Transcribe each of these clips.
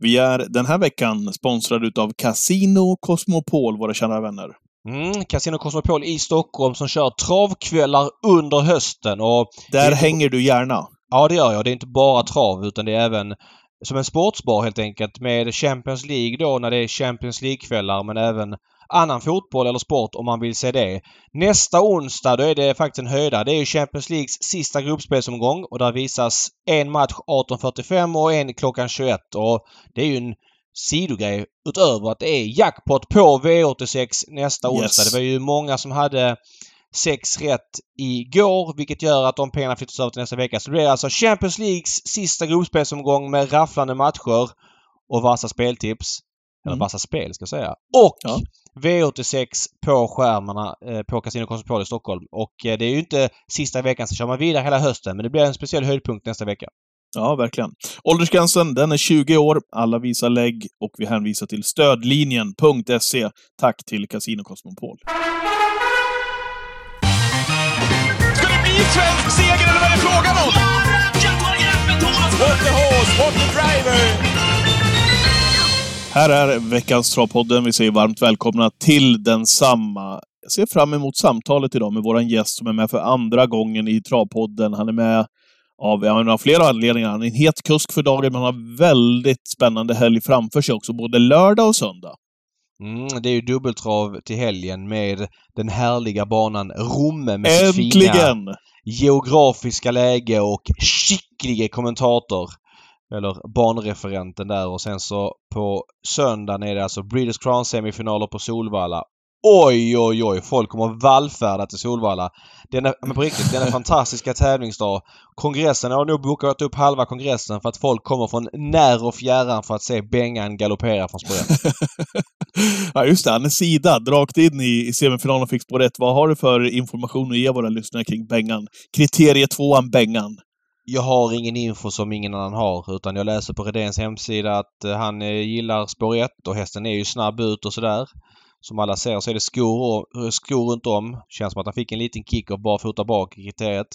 Vi är den här veckan sponsrade utav Casino Cosmopol, våra kära vänner. Mm, Casino Cosmopol i Stockholm som kör travkvällar under hösten. Och Där det, hänger du gärna. Ja, det gör jag. Det är inte bara trav utan det är även som en sportsbar helt enkelt med Champions League då när det är Champions League-kvällar men även annan fotboll eller sport om man vill se det. Nästa onsdag då är det faktiskt en höjda. Det är ju Champions Leagues sista gruppspelsomgång och där visas en match 18.45 och en klockan 21 och det är ju en sidogrej utöver att det är jackpot på V86 nästa onsdag. Yes. Det var ju många som hade sex rätt igår vilket gör att de pengarna flyttas över till nästa vecka. Så det blir alltså Champions Leagues sista gruppspelsomgång med rafflande matcher och vassa speltips. Eller Mm. vassa spel ska jag säga. Och Ja. V86 på skärmarna eh, på Casino Cosmopol i Stockholm. Och eh, det är ju inte sista veckan så kör man vidare hela hösten men det blir en speciell höjdpunkt nästa vecka. Ja, verkligen. Åldersgränsen, den är 20 år. Alla visar lägg och vi hänvisar till stödlinjen.se. Tack till Casino Cosmopol. Ska det bli svensk seger eller vad är det frågan om? What the horse, what the driver! Här är veckans Travpodden. Vi säger varmt välkomna till densamma. Jag ser fram emot samtalet idag med vår gäst som är med för andra gången i Travpodden. Han är med av, ja, av flera anledningar. Han är en het kusk för dagen, men han har väldigt spännande helg framför sig också, både lördag och söndag. Mm, det är ju dubbeltrav till helgen med den härliga banan Romme med sitt fina Äntligen! geografiska läge och skicklige kommentator. Eller banreferenten där och sen så på söndagen är det alltså Breeders Crown semifinaler på Solvalla. Oj, oj, oj! Folk kommer vallfärda till Solvalla. Denna, men på riktigt, denna fantastiska tävlingsdag. Kongressen har nog bokat upp halva kongressen för att folk kommer från när och fjärran för att se Bengan galoppera från spår ja, just det. Han är sidad rakt in i, semifinalen och fick spår. Vad har du för information att ge våra lyssnare kring Bengan? Kriterie tvåan Bengan. Jag har ingen info som ingen annan har utan jag läser på Redéns hemsida att eh, han eh, gillar spår 1 och hästen är ju snabb ut och sådär. Som alla ser så är det skor, och- skor runt om. Känns som att han fick en liten kick av barfota bak i kriteriet.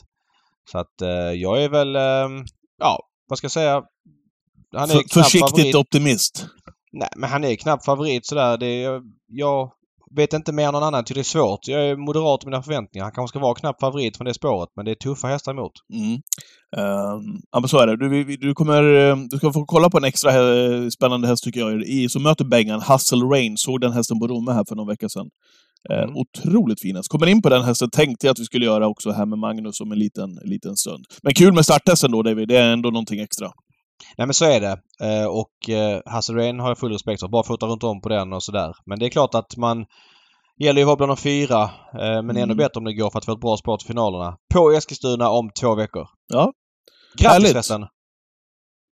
Så att eh, jag är väl, eh, ja vad ska jag säga? Han är För, knapp försiktigt favorit. optimist. Nej men han är knappt favorit sådär. Det är, jag vet inte mer än någon annan. Tycker det är svårt. Jag är moderat i mina förväntningar. Han kanske ska vara knapp favorit från det spåret men det är tuffa hästar emot. Mm. Ehm, ja, men så är det. Du, du, kommer, eh, du ska få kolla på en extra eh, spännande häst tycker jag, i, som möter Bengan, Hustle Rain. Såg den hästen på Romme här för någon vecka sedan. Eh, Mm. Otroligt fin häst. Kommer in på den hästen tänkte jag att vi skulle göra också här med Magnus om en liten, en liten stund. Men kul med starthästen då, David. Det är ändå någonting extra. Nej men så är det. Eh, och eh, Hasse Rain har jag full respekt för. Bara fota runt om på den och sådär. Men det är klart att man gäller ju att vara bland de fyra. Eh, men Mm. ännu bättre om det går för att få ett bra spår till finalerna. På Eskilstuna om två veckor. Ja. Grattis förresten!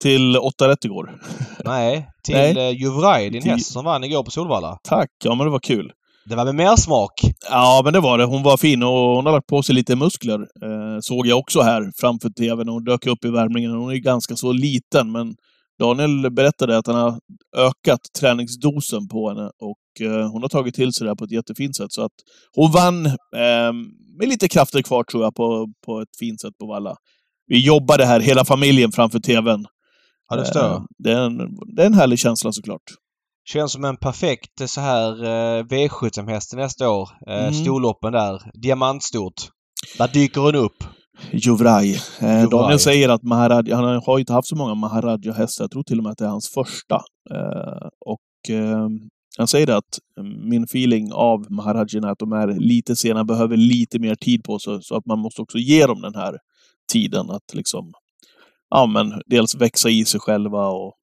Till 8 rätt igår. Nej, till Nej. Juvraj, din Till- häst som vann igår på Solvalla. Tack! Ja, men det var kul. Det var med mer smak. Ja, men det var det. Hon var fin och hon har lagt på sig lite muskler. Eh, såg jag också här framför tvn. Hon dök upp i värmningen. Hon är ganska så liten, men Daniel berättade att han har ökat träningsdosen på henne och eh, hon har tagit till sig det här på ett jättefint sätt. Så att hon vann eh, med lite krafter kvar, tror jag, på, på ett fint sätt på Valla. Vi jobbade här, hela familjen, framför tvn. Ja, det förstår Eh, jag. det, är en, det är en härlig känsla såklart. Känns som en perfekt eh, så här eh, V75-häst till nästa år. Eh, Mm. Storloppen där. Diamantstort. Där dyker hon upp. Juvraj. Eh. Daniel säger att Maharaj, han har inte haft så många Maharaja-hästar. Jag tror till och med att det är hans första. Eh, och eh, han säger att eh, min feeling av Maharajerna är att de är lite sena, behöver lite mer tid på sig. Så att man måste också ge dem den här tiden att liksom, ja men dels växa i sig själva och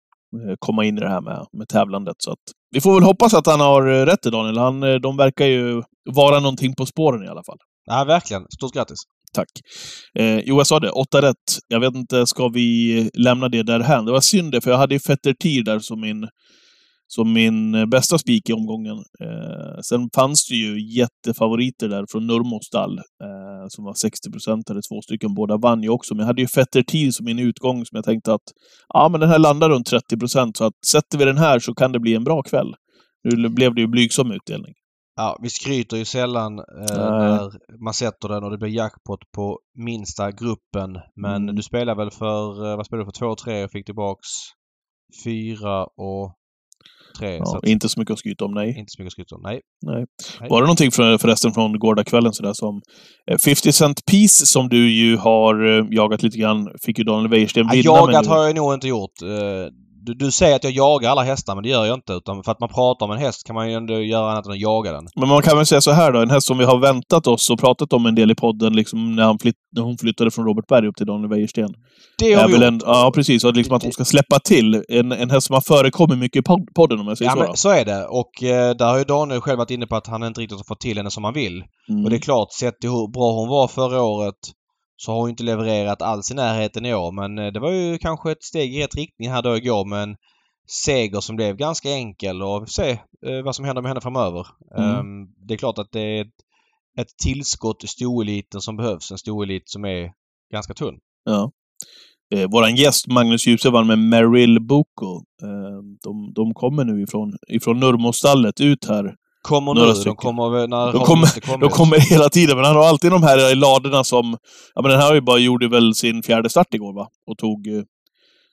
komma in i det här med, med tävlandet. Så att vi får väl hoppas att han har eh, rätt i Daniel. Han, eh, de verkar ju vara någonting på spåren i alla fall. Ja, verkligen. Stort grattis. Tack. Eh, jo, jag sa det. Åtta rätt. Jag vet inte, ska vi lämna det därhän? Det var synd det, för jag hade ju Fetter Tir där som min, som min eh, bästa spik i omgången. Eh, sen fanns det ju jättefavoriter där från Nurmos stall, eh, som var 60 procentare. Två stycken, båda vann ju också. Men jag hade ju Fetter Tir som min utgång som jag tänkte att ja, men den här landar runt 30 procent, så att sätter vi den här så kan det bli en bra kväll. Nu blev det ju blygsam utdelning. Ja, vi skryter ju sällan eh, när man sätter den och det blir jackpot på minsta gruppen. Men Mm. du spelar väl för, eh, vad spelar du för, 2 och 3 och fick tillbaks fyra och tre. Ja, att, inte så mycket att skryta om, nej. inte så mycket att skryta om. Nej. nej. Nej. Var det någonting för, förresten från gårdagskvällen sådär som... eh, 50 Cent Piece som du ju har eh, jagat lite grann, fick ju Daniel Wäjersten Ja, vinna. jagat har jag nog inte gjort. Du, du säger att jag jagar alla hästar, men det gör jag inte. Utan för att man pratar om en häst kan man ju ändå göra annat än att jaga den. Men man kan väl säga så här då, en häst som vi har väntat oss och pratat om en del i podden, liksom när, han flytt, när hon flyttade från Robert Berg upp till Daniel Wäjersten. Det har vi gjort. en, ja, precis. Och liksom att de ska släppa till. En, en häst som har förekommit mycket i pod- podden, om jag säger Ja, så. då. men så är det. Och eh, där har ju Daniel själv varit inne på att han inte riktigt har fått till henne som han vill. Mm. Och det är klart, sett till hur bra hon var förra året så har hon inte levererat alls i närheten i år. Men eh, det var ju kanske ett steg i rätt riktning här då igår med en seger som blev ganska enkel och vi får se eh, vad som händer med henne framöver. Mm. Ehm, det är klart att det är ett, ett tillskott i stoeliten som behövs. En stoelit som är ganska tunn. Ja. Eh, våran gäst Magnus Djuse vann med Merrill Boko. Eh, de, de kommer nu ifrån, ifrån Nurmostallet ut här. Kommer Några nu. stycken. De kommer när De kommer-. De kommer hela tiden, men han har alltid de här i ladorna som... Ja, men den här har ju bara gjorde väl sin fjärde start igår, va? Och tog, eh,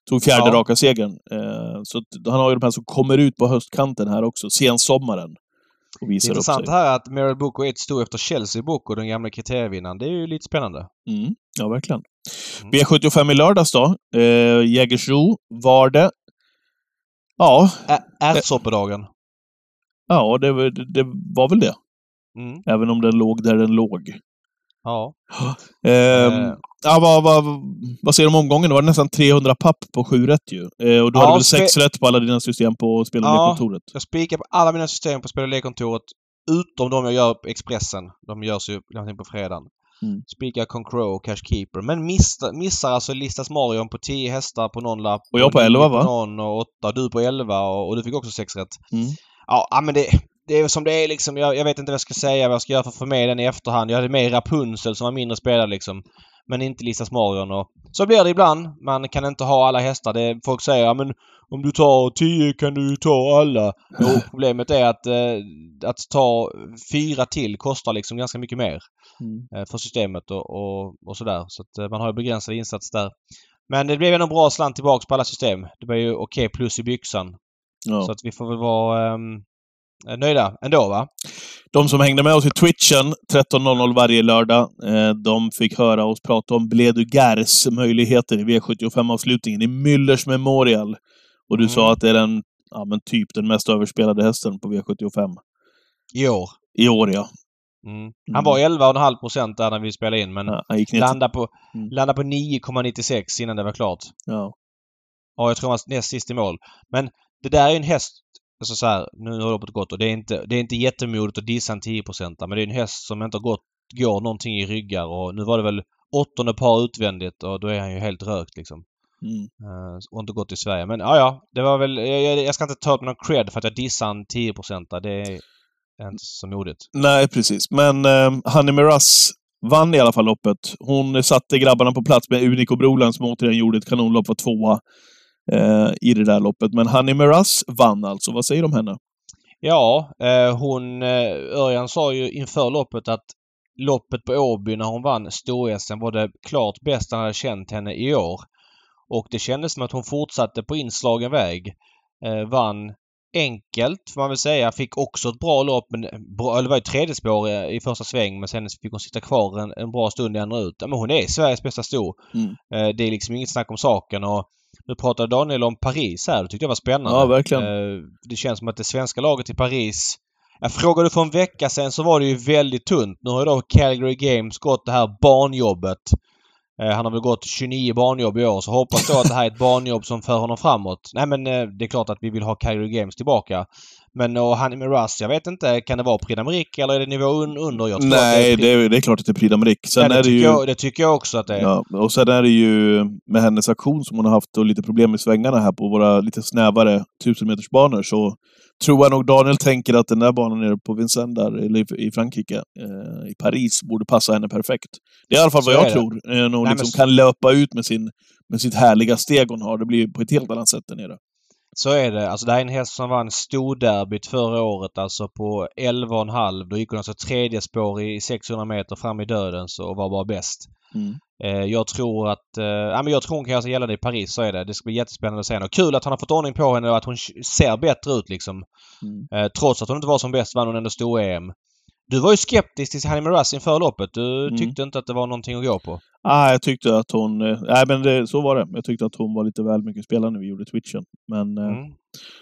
tog fjärde Ja. raka segern. Eh, så han har ju de här som kommer ut på höstkanten här också, sensommaren. Och Det visar upp intressant sig. här är att Meryl Boko är ett sto efter Chelsea Boko, den gamla kriterievinnaren. Det är ju lite spännande. Mm, ja, verkligen. Mm. V75 i lördags då. Eh, Jägersro var det. Ja, Ärtsoppedagen. Ja det, var- det var väl det. Mm. Även om den låg där den låg. Ja. Ehm, Eh. ja, vad, vad, vad säger du om omgången? Det var nästan 300 papp på 7 rätt ju. Eh, och du Ja, hade väl 6 rätt på alla dina system på spel och Ja. lekkontoret? Jag spikar på alla mina system på spel och lekkontoret utom de jag gör på Expressen. De görs ju på fredagen. Mm. Spikar Concrow och Cash Keeper. Men missar, missar alltså Listas Marion på 10 hästar på någon lapp. Och jag på 11, va? På någon och 8. Du på 11 och, och du fick också 6 rätt. Mm. Ja, men det, det är som det är liksom. Jag, jag vet inte vad jag ska säga, vad jag ska göra för att få med den i efterhand. Jag hade med Rapunzel som var mindre spelad liksom. Men inte Listas Marion och så blir det ibland. Man kan inte ha alla hästar. Det, folk säger ja, men om du tar 10 kan du ju ta alla. Jo, problemet är att, eh, att ta fyra till kostar liksom ganska mycket mer Mm. eh, för systemet och, och, och sådär. Så att eh, man har ju begränsad insats där. Men det blev ändå en bra slant tillbaks på alla system. Det var ju okej plus i byxan. Ja. Så att vi får väl vara ehm, nöjda ändå va? De som hängde med oss i Twitchen 13.00 varje lördag, eh, de fick höra oss prata om Bledugers möjligheter i V75-avslutningen i Müllers Memorial. Och du Mm. sa att det är den, ja men typ den mest överspelade hästen på V75. I år. I år ja. Mm. Han var 11,5 procent där när vi spelade in men ja landade på, Mm. landade på 9,96 innan det var klart. ja. Ja, jag tror han var näst sist i mål. Men det där är en häst, alltså så här, nu har loppet gått och det är inte, det är inte jättemodigt att dissa en 10% men det är en häst som inte har gått, går någonting i ryggar och nu var det väl åttonde par utvändigt och då är han ju helt rökt liksom. Mm. Uh, och inte gått i Sverige. Men ja, ja. Det var väl... Jag, jag, ska inte ta upp någon cred för att jag dissar en 10% Det är inte så modigt. Nej, precis. Men eh, Honey Miraz vann i alla fall loppet. Hon satte grabbarna på plats med Unico Broland som återigen gjorde ett kanonlopp, var tvåa eh, i det där loppet. Men Honey Miraz vann alltså. Vad säger du om henne? Ja, eh, hon... Eh, Örjan sa ju inför loppet att loppet på Åby när hon vann stor-SM var det klart bästa han hade känt henne i år. Och det kändes som att hon fortsatte på inslagen väg. Eh, vann enkelt får man väl säga. Fick också ett bra lopp. Men eller det var ju tredje spår i, i första sväng men sen fick hon sitta kvar en, en bra stund i andra ut. Men hon är Sveriges bästa sto. Mm. Eh, det är liksom inget snack om saken. Och nu pratade Daniel om Paris här. Det tyckte jag var spännande. Ja, verkligen. Eh, det känns som att det svenska laget i Paris jag frågade för en vecka sedan så var det ju väldigt tunt. Nu har ju då Calgary Games gått det här barnjobbet. Eh, han har väl gått 29 barnjobb i år så hoppas då att det här är ett barnjobb som för honom framåt. Nej men eh, det är klart att vi vill ha Calgary Games tillbaka. Men och han med Russ, jag vet inte. Kan det vara Prix d'Amérique eller är det nivå un under? Jag tror Nej, att det är, det är klart att det är Prix d'Amérique. Sen Nej, det, är det tycker ju... jag, det tycker jag också att det är. Ja, och sen är det ju med hennes aktion som hon har haft och lite problem med svängarna här på våra lite snävare 1000-metersbanor så tror jag nog Daniel tänker att den där banan nere på Vincennes där, eller i- Frankrike, eh, i Paris, borde passa henne perfekt. Det är i alla fall vad jag det. tror. Eh, när hon Nej, men liksom så- kan löpa ut med, sin, med sitt härliga steg hon har. Det blir på ett helt annat sätt där nere. Så är det. Alltså det här är en häst som vann storderbyt förra året alltså på 11,5. Då gick hon alltså tredje spår i 600 meter fram i döden och var bara bäst. Mm. Eh, jag tror att... Eh, ja, men jag tror hon kan göra sig gällande i Paris, så är det. Det ska bli jättespännande att se henne. Och kul att han har fått ordning på henne och att hon ser bättre ut liksom. Mm. Eh, trots att hon inte var som bäst vann hon ändå stor-EM. Du var ju skeptisk till Honey Mirass inför loppet. Du Mm. tyckte inte att det var någonting att gå på. Ah, jag tyckte att hon... eh, Nej, men det, så var det. Jag tyckte att hon var lite väl mycket spelare när vi gjorde twitchen. Men eh, Mm. Nej,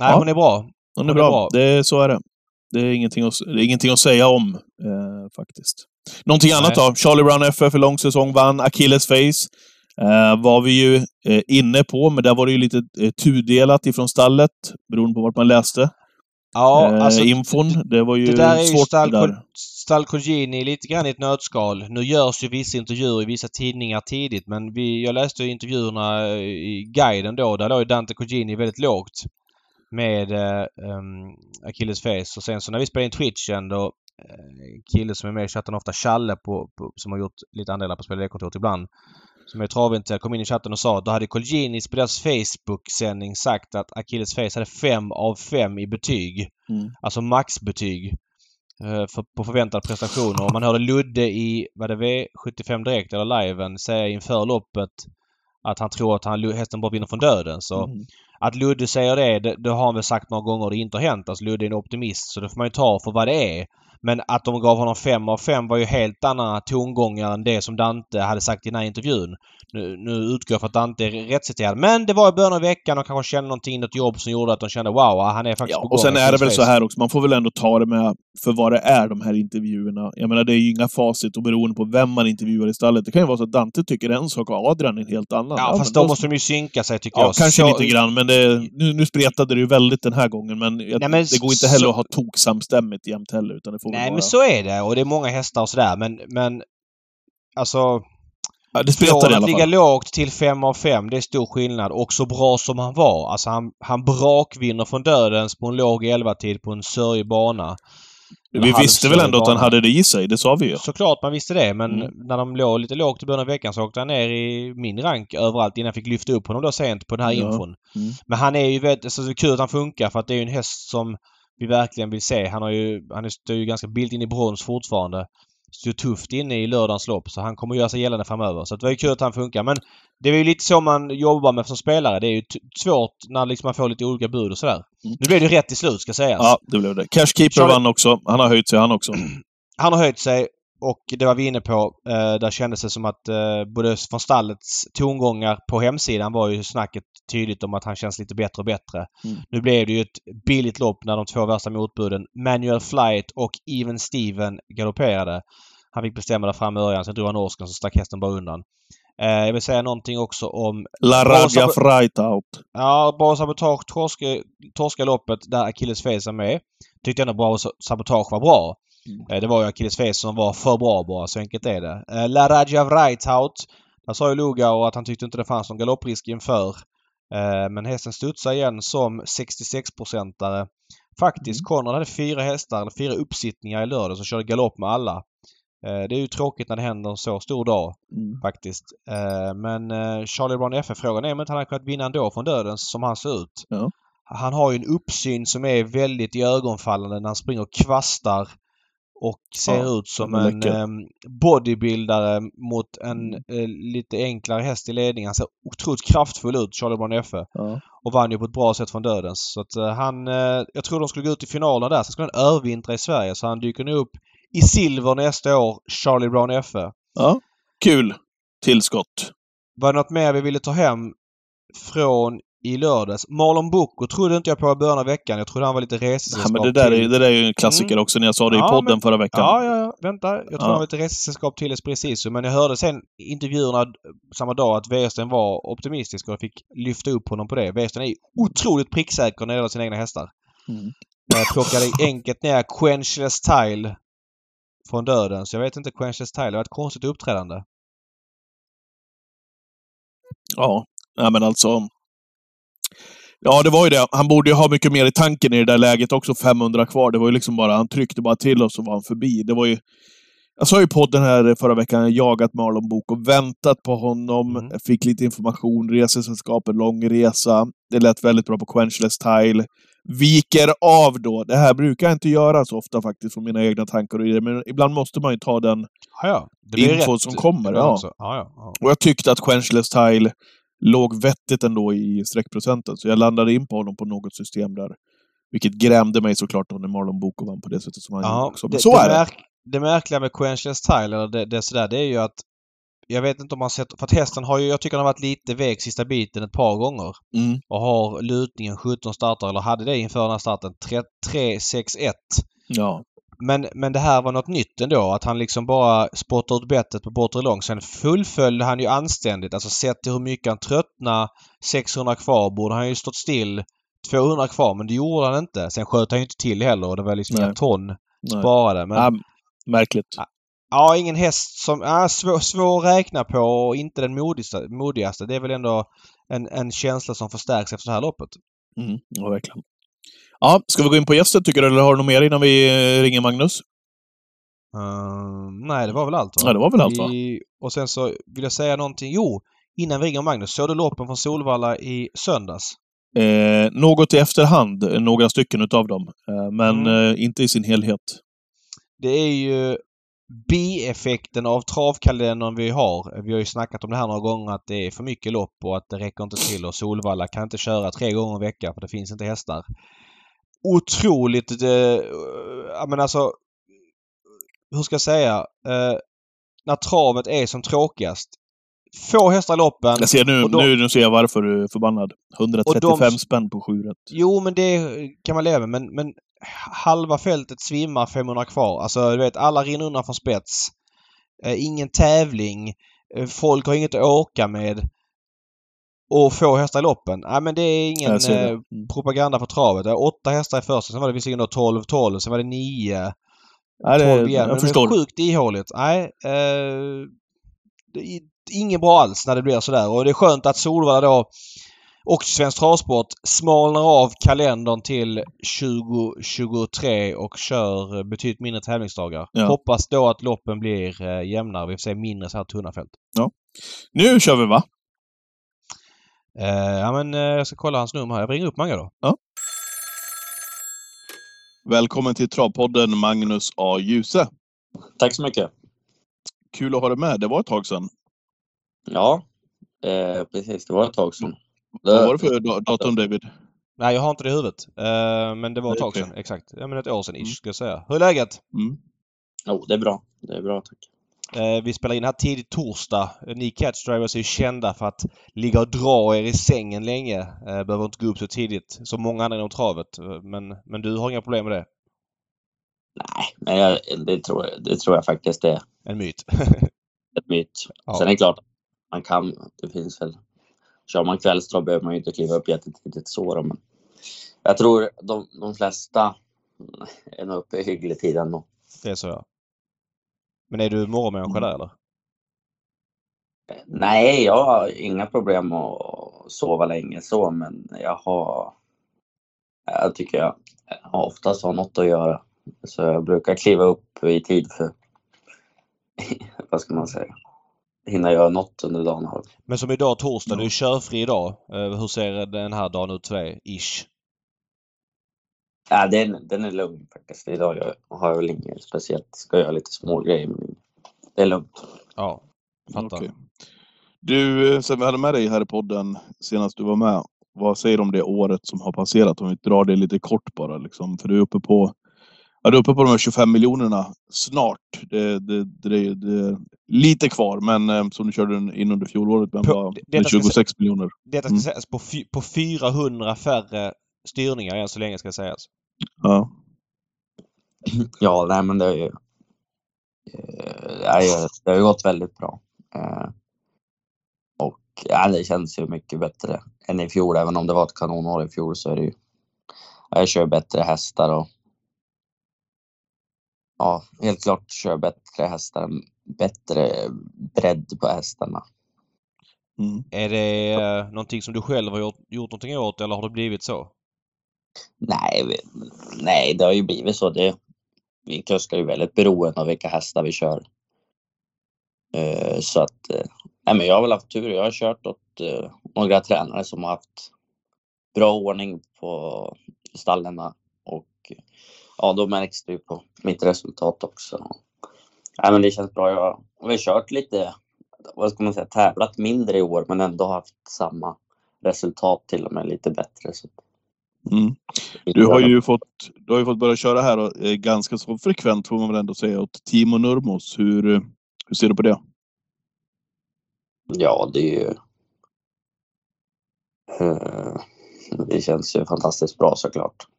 Ja. hon är bra. hon hon är är bra. bra. Det, så är det. Det är ingenting att, det är ingenting att säga om, eh, faktiskt. Någonting annat Nej. då? Charlie Brown FF för lång säsong vann. Achilles Face eh, var vi ju eh, inne på, men där var det ju lite tudelat ifrån stallet, beroende på vart man läste. Ja, eh, alltså... infon. Det var ju Det där är ju. Stalco- Stalcogini lite grann i ett nötskal. Nu görs ju vissa intervjuer i vissa tidningar tidigt men vi, jag läste ju intervjuerna i guiden då. Där låg Dante Cogini väldigt lågt med eh, um, Achilles Face. Och sen så när vi spelade in Twitchen då eh, kille som är med i chatten ofta, Challe på, på, som har gjort lite andelar på Spel ibland. Som är travinte, kom in i chatten och sa då hade Colginis på deras Facebook-sändning sagt att Achilles Face hade fem av fem i betyg. Mm. Alltså maxbetyg eh, för, på förväntad prestation. Och man hörde Ludde i, var det V75 direkt eller liven, säga inför loppet att han tror att han, hästen bara vinner från döden. Så Mm. att Ludde säger det, det, det har han väl sagt några gånger och det inte har hänt. Alltså Ludde är en optimist så det får man ju ta för vad det är. Men att de gav honom fem av fem var ju helt andra tongångar än det som Dante hade sagt i den här intervjun. Nu, nu utgår jag för att Dante är rättsciterad. Men det var i början av veckan och kanske kände någonting något jobb som gjorde att de kände wow, han är faktiskt Ja, på gång. och sen är det väl så här också, man får väl ändå ta det med för vad det är, de här intervjuerna. Jag menar, det är ju inga facit och beroende på vem man intervjuar i stallet. Det kan ju vara så att Dante tycker en sak och Adrian en helt annan. Ja, fast men då måste de ju synka sig tycker Ja, jag. kanske Så- lite grann, men det, nu, nu spretade det ju väldigt den här gången. Men, jag, Nej, men det går inte heller så- att ha toksamstämmigt jämt heller, utan det får Nej men så är det och det är många hästar och sådär men, men alltså ja, det från i att alla ligga fall. lågt till 5 av 5 det är stor skillnad och så bra som han var. Alltså han, han brakvinner från dödens på en låg 11-tid på en sörjig bana. Eller Vi visste väl ändå att han hade det i sig, det sa vi ju. Såklart man visste det men Mm. när de låg lite lågt i början av veckan så åkte han ner i min rank överallt innan jag fick lyfta upp honom då sent på den här Ja. infon. Mm. Men han är ju väldigt, alltså det är kul att han funkar för att det är ju en häst som vi verkligen vill se. Han har ju, han är, står ju ganska bild in i brons fortfarande. Står tufft inne i lördagens lopp så han kommer göra sig gällande framöver. Så det var ju kul att han funkar. Men det är ju lite så man jobbar med som spelare. Det är ju svårt när liksom man får lite olika bud och sådär. Mm. Nu blev det ju rätt till slut ska sägas. Ja, det blev det. Cashkeeper Charlie- vann också. Han har höjt sig han också. Han har höjt sig och det var vi inne på. Eh, där kändes det som att eh, både från stallets tongångar på hemsidan var ju snacket tydligt om att han känns lite bättre och bättre. Mm. Nu blev det ju ett billigt lopp när de två värsta motbuden Manuel Flight och Even Steven galopperade. Han fick bestämma där fram i Örjan, sen drog han norsken så stack hästen bara undan. Eh, jag vill säga någonting också om La sab- Freitaut. Ja, bra sabotage. Torska, torska loppet där Achilles Face är med. Tyckte ändå bra sa- sabotage var bra. Mm. Eh, Det var ju Achilles Face som var för bra bara, så enkelt är det. Eh, La Raja Vreithout. Där sa ju Lugauer att han tyckte inte det fanns någon galopprisk inför. Eh, Men hästen studsade igen som 66-procentare. Faktiskt, Mm. Konrad hade fyra hästar, eller fyra uppsittningar i lördag och körde galopp med alla. Det är ju tråkigt när det händer en så stor dag Mm. faktiskt. Men Charlie Brown FF-frågan är om inte han hade kunnat vinna ändå från dödens som han ser ut. Ja. Han har ju en uppsyn som är väldigt iögonfallande när han springer och kvastar och ser Ja, ut som en eh, bodybuildare mot en eh, lite enklare häst i ledning. Han ser otroligt kraftfull ut, Charlie Brown FF. Ja. Och vann ju på ett bra sätt från dödens. Så att eh, han... Eh, jag tror de skulle gå ut i finalen där. Sen skulle han övervintra i Sverige. Så han dyker nu upp i silver nästa år, Charlie Brown FF. ja. Kul tillskott. Var det något mer vi ville ta hem från i lördags? Marlon Bocco trodde inte jag på i början av veckan. Jag trodde han var lite Ja, resesällskap men det, där är, det där är ju en klassiker också, när jag sa det i Ja, podden men- förra veckan. Ja, ja, ja. Vänta. Jag tror Ja. han var lite resesällskap till Esprit Sisu. Men jag hörde sen i intervjuerna samma dag att Westersten var optimistisk och fick lyfta upp honom på det. Westersten är otroligt pricksäker när det gäller sina egna hästar. Mm. Jag plockade enkelt ner Quenchless Tile från döden. Så jag vet inte Quenchless Tile. Det var ett konstigt uppträdande. Ja, nej men alltså. Ja, det var ju det. Han borde ju ha mycket mer i tanken i det där läget också. 500 kvar. Det var ju liksom bara, han tryckte bara till och så var han förbi. Det var ju... Jag sa ju på podden här förra veckan, jag jagat Marlon Bok och väntat på honom. Mm. Fick lite information, resesällskapet, lång resa. Det lät väldigt bra på Quenchless Tile. Viker av då. Det här brukar jag inte göra så ofta faktiskt, från mina egna tankar och idéer. Men ibland måste man ju ta den Ja, ja. Info som kommer. ja, ja. Och jag tyckte att Quenchless Tile låg vettigt ändå i streckprocenten. Så jag landade in på honom på något system där. Vilket grämde mig såklart då när Marlon Boko vann på det sättet som han gjorde Ja, också. Men det, så det är det. Märk, det märkliga med Quenchless Tile, eller det, det, är sådär, det är ju att jag vet inte om man sett... För att hästen har ju... Jag tycker han har varit lite vek sista biten ett par gånger. Mm. Och har lutningen 17 starter, eller hade det inför den här starten, 3-6-1. Ja. Men, men det här var något nytt ändå. Att han liksom bara spottade ut bettet på bortre lång. Sen fullföljde han ju anständigt. Alltså sett till hur mycket han tröttnade. 600 kvar borde han ju stått still. 200 kvar men det gjorde han inte. Sen sköt han ju inte till heller och det var liksom inga ton Nej. sparade. Men Ja, märkligt. ja, ingen häst som... Ja, svår, svår att räkna på och inte den modigaste. modigaste. Det är väl ändå en, en känsla som förstärks efter det här loppet. Mm, ja, verkligen. Ja, ska vi gå in på gästen tycker du, eller har du något mer innan vi eh, ringer Magnus? Ehm, nej, det var väl allt va? Ja, det var väl allt, va? I, och sen så vill jag säga någonting. Jo, innan vi ringer Magnus. Såg du loppen från Solvalla i söndags? Eh, något i efterhand, några stycken utav dem. Eh, men Mm. eh, inte i sin helhet. Det är ju bieffekten av travkalendern vi har. Vi har ju snackat om det här några gånger att det är för mycket lopp och att det räcker inte till och Solvalla kan inte köra tre gånger i veckan för det finns inte hästar. Otroligt... Eh, men alltså... Hur ska jag säga? Eh, när travet är som tråkigast. Få hästar i loppen. Jag ser nu, de- nu, nu ser jag varför du är förbannad. 135 Och de- spänn på 7 rätt. Jo, men det kan man leva med. Men, men halva fältet svimmar 500 kvar. Alltså, du vet, alla rinner undan från spets. Eh, ingen tävling. Eh, folk har inget att åka med. Och få hästar i loppen. Nej, men det är ingen det. eh, Mm. propaganda för travet. Det är åtta hästar i första, sen var det visserligen då 12-12, sen var det 9. Nej, det, 12 igen. jag Men förstår. det är sjukt ihåligt. Nej, eh, det är inget bra alls när det blir sådär. Och det är skönt att Solvalla då och Svensk Travsport smalnar av kalendern till 2023 och kör betydligt mindre tävlingsdagar. Ja. Hoppas då att loppen blir eh, jämnare. Vi får se mindre så här tunna fält. Nu kör vi va? Eh, ja men eh, jag ska kolla hans nummer här. Jag ringer upp Mange då. Välkommen till Travpodden Magnus A. Djuse. Tack så mycket. Kul att ha dig med. Det var ett tag sedan. Ja, eh, precis. Det var ett tag sedan. Vad var det för da- datum David? Nej, jag har inte det i huvudet. Eh, men det var ett tag sedan. Exakt. Ja, men ett år sedan Mm. ish, ska jag säga. Hur är läget? Mm. Jo, det är bra. Det är bra, tack. Eh, vi spelar in här tidigt torsdag. Ni catchdrivers är ju kända för att ligga och dra er i sängen länge. Eh, behöver inte gå upp så tidigt som många andra inom travet. Eh, Men, men du har inga problem med det? Nej, men jag, det, tror jag, det tror jag faktiskt är En myt. ett myt. Ja. Sen är det klart, man kan, det finns väl, kör man kvällstrav behöver man ju inte kliva upp jättetidigt så då, men jag tror de, de flesta är nog uppe i hygglig tid ändå. det är så ja. Men är du morgonmänniska där eller? Nej, jag har inga problem att sova länge så, men jag har... Jag tycker jag har oftast har något att göra. Så jag brukar kliva upp i tid för... Vad ska man säga? Hinna göra något under dagen. Men som idag torsdag, Ja. du är körfri idag. Eh, hur ser den här dagen ut för dig? Ish. Ja, den, den är lugn faktiskt. Idag jag har jag väl inget speciellt. Ska göra lite små grejer men det är lugnt. Ja, fattar. Okej. Du, eh, sen vi hade med dig här i podden senast du var med. Vad säger du om det året som har passerat? Om vi drar det lite kort bara. Liksom. För du är uppe på Ja, du är uppe på de här 25 miljonerna snart. Det, det, det, det är lite kvar, men eh, som du körde in under fjolåret. Men På- ska 26 miljoner. Detta ska Mm. sägas på, på 400 färre styrningar än så länge ska sägas. Ja. Ja, nej men det är ju... Eh, nej, det har ju gått väldigt bra. Eh, och ja, det känns ju mycket bättre än i fjol. Även om det var ett kanonår i fjol så är det ju... Jag kör bättre hästar och... Ja, helt klart kör bättre hästar. Bättre bredd på hästarna. Mm. Är det eh, någonting som du själv har gjort, gjort någonting åt eller har det blivit så? Nej, vi, nej, det har ju blivit så. Det, vi kuskar ju väldigt beroende av vilka hästar vi kör. Uh, så att, uh, nej men jag har väl haft tur. Jag har kört åt uh, några tränare som har haft bra ordning på stallen och ja, då märks det ju på mitt resultat också. Nej, men det känns bra. Jag har väl kört lite, vad ska man säga, tävlat mindre i år men ändå haft samma resultat, till och med lite bättre. Så. Mm. Du har ju fått, du har ju fått börja köra här och, eh, ganska så frekvent får man väl ändå säga åt Timo Nurmos. Hur, eh, hur ser du på det? Ja, det. Eh, det känns ju fantastiskt bra såklart.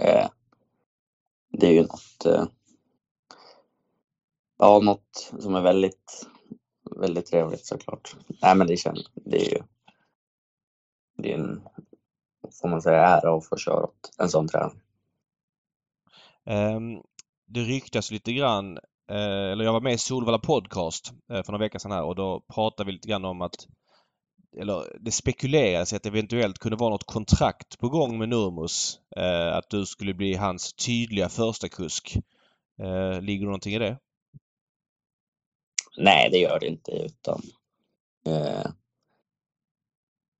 Eh, det är ju något... Eh, ja, något som är väldigt, väldigt trevligt såklart. Nej, men det känns... Det är ju... Det är en, får man säga, ära att få köra åt en sån tränare. Um, det ryktas lite grann, eh, eller jag var med i Solvalla podcast eh, för några veckor sedan här och då pratade vi lite grann om att eller det spekulerades att det eventuellt kunde vara något kontrakt på gång med Nurmos. Eh, att du skulle bli hans tydliga första kusk. Ligger det någonting i det? Nej, det gör det inte utan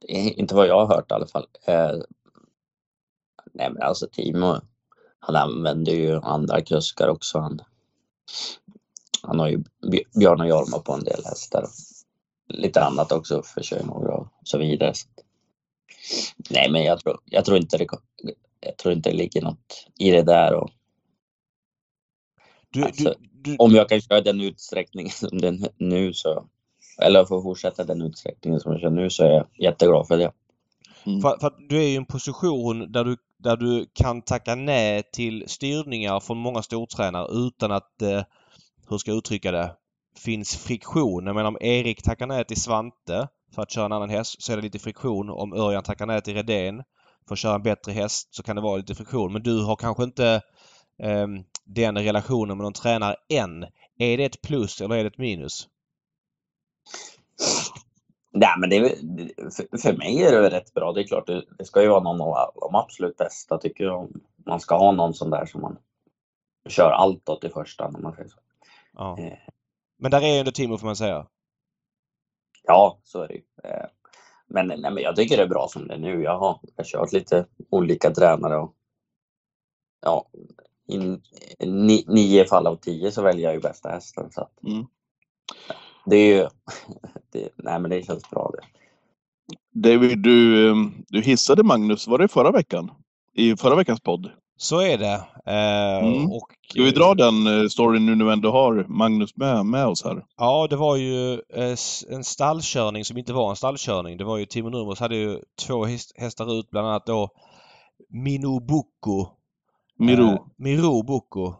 inte vad jag har hört i alla fall. Eh, nej, men alltså Timo, han använder ju andra kuskar också. Han, han har ju Björn och Jorma på en del hästar. Lite annat också, för sig och så vidare. Nej, men jag tror, jag tror inte det jag tror inte det ligger något i det där. Och, du, alltså, du, du, om jag kan köra den utsträckningen som den nu så eller få fortsätta den utsträckningen som jag kör nu så är jag jätteglad för det. Mm. För, för, att du är i en position där du, där du kan tacka nej till styrningar från många stortränare utan att, eh, hur ska jag uttrycka det, finns friktion. Jag menar om Erik tackar nej till Svante för att köra en annan häst så är det lite friktion. Om Örjan tackar nej till Redén för att köra en bättre häst så kan det vara lite friktion. Men du har kanske inte eh, den relationen med någon tränare än. Är det ett plus eller är det ett minus? Nej, men det är, för, mig är det rätt bra. Det är klart, det, det ska ju vara någon av de absolut bästa. Tycker jag. Man ska ha någon sån där som man kör allt åt i första om man säger så. Ja. Eh. Men där är ju ändå Timo får man säga. Ja, så är det ju. Eh, men, nej, men jag tycker det är bra som det är nu. Jag har, jag har kört lite olika tränare och ja, i ni, nio fall av tio så väljer jag ju bästa hästen. Så att, mm. Det är ju, det, nej men det känns bra det. David, du, ehm, du hissade Magnus, var det förra veckan? I förra veckans podd? Så är det. Eh, mm. och, Ska vi dra den eh, storyn nu när vi ändå har Magnus med, med oss här? Ja, det var ju eh, en stallkörning som inte var en stallkörning. Det var ju Timo Nurmos hade ju två hästar ut, bland annat då Minobuco. Miro. Eh, Miro Bucco.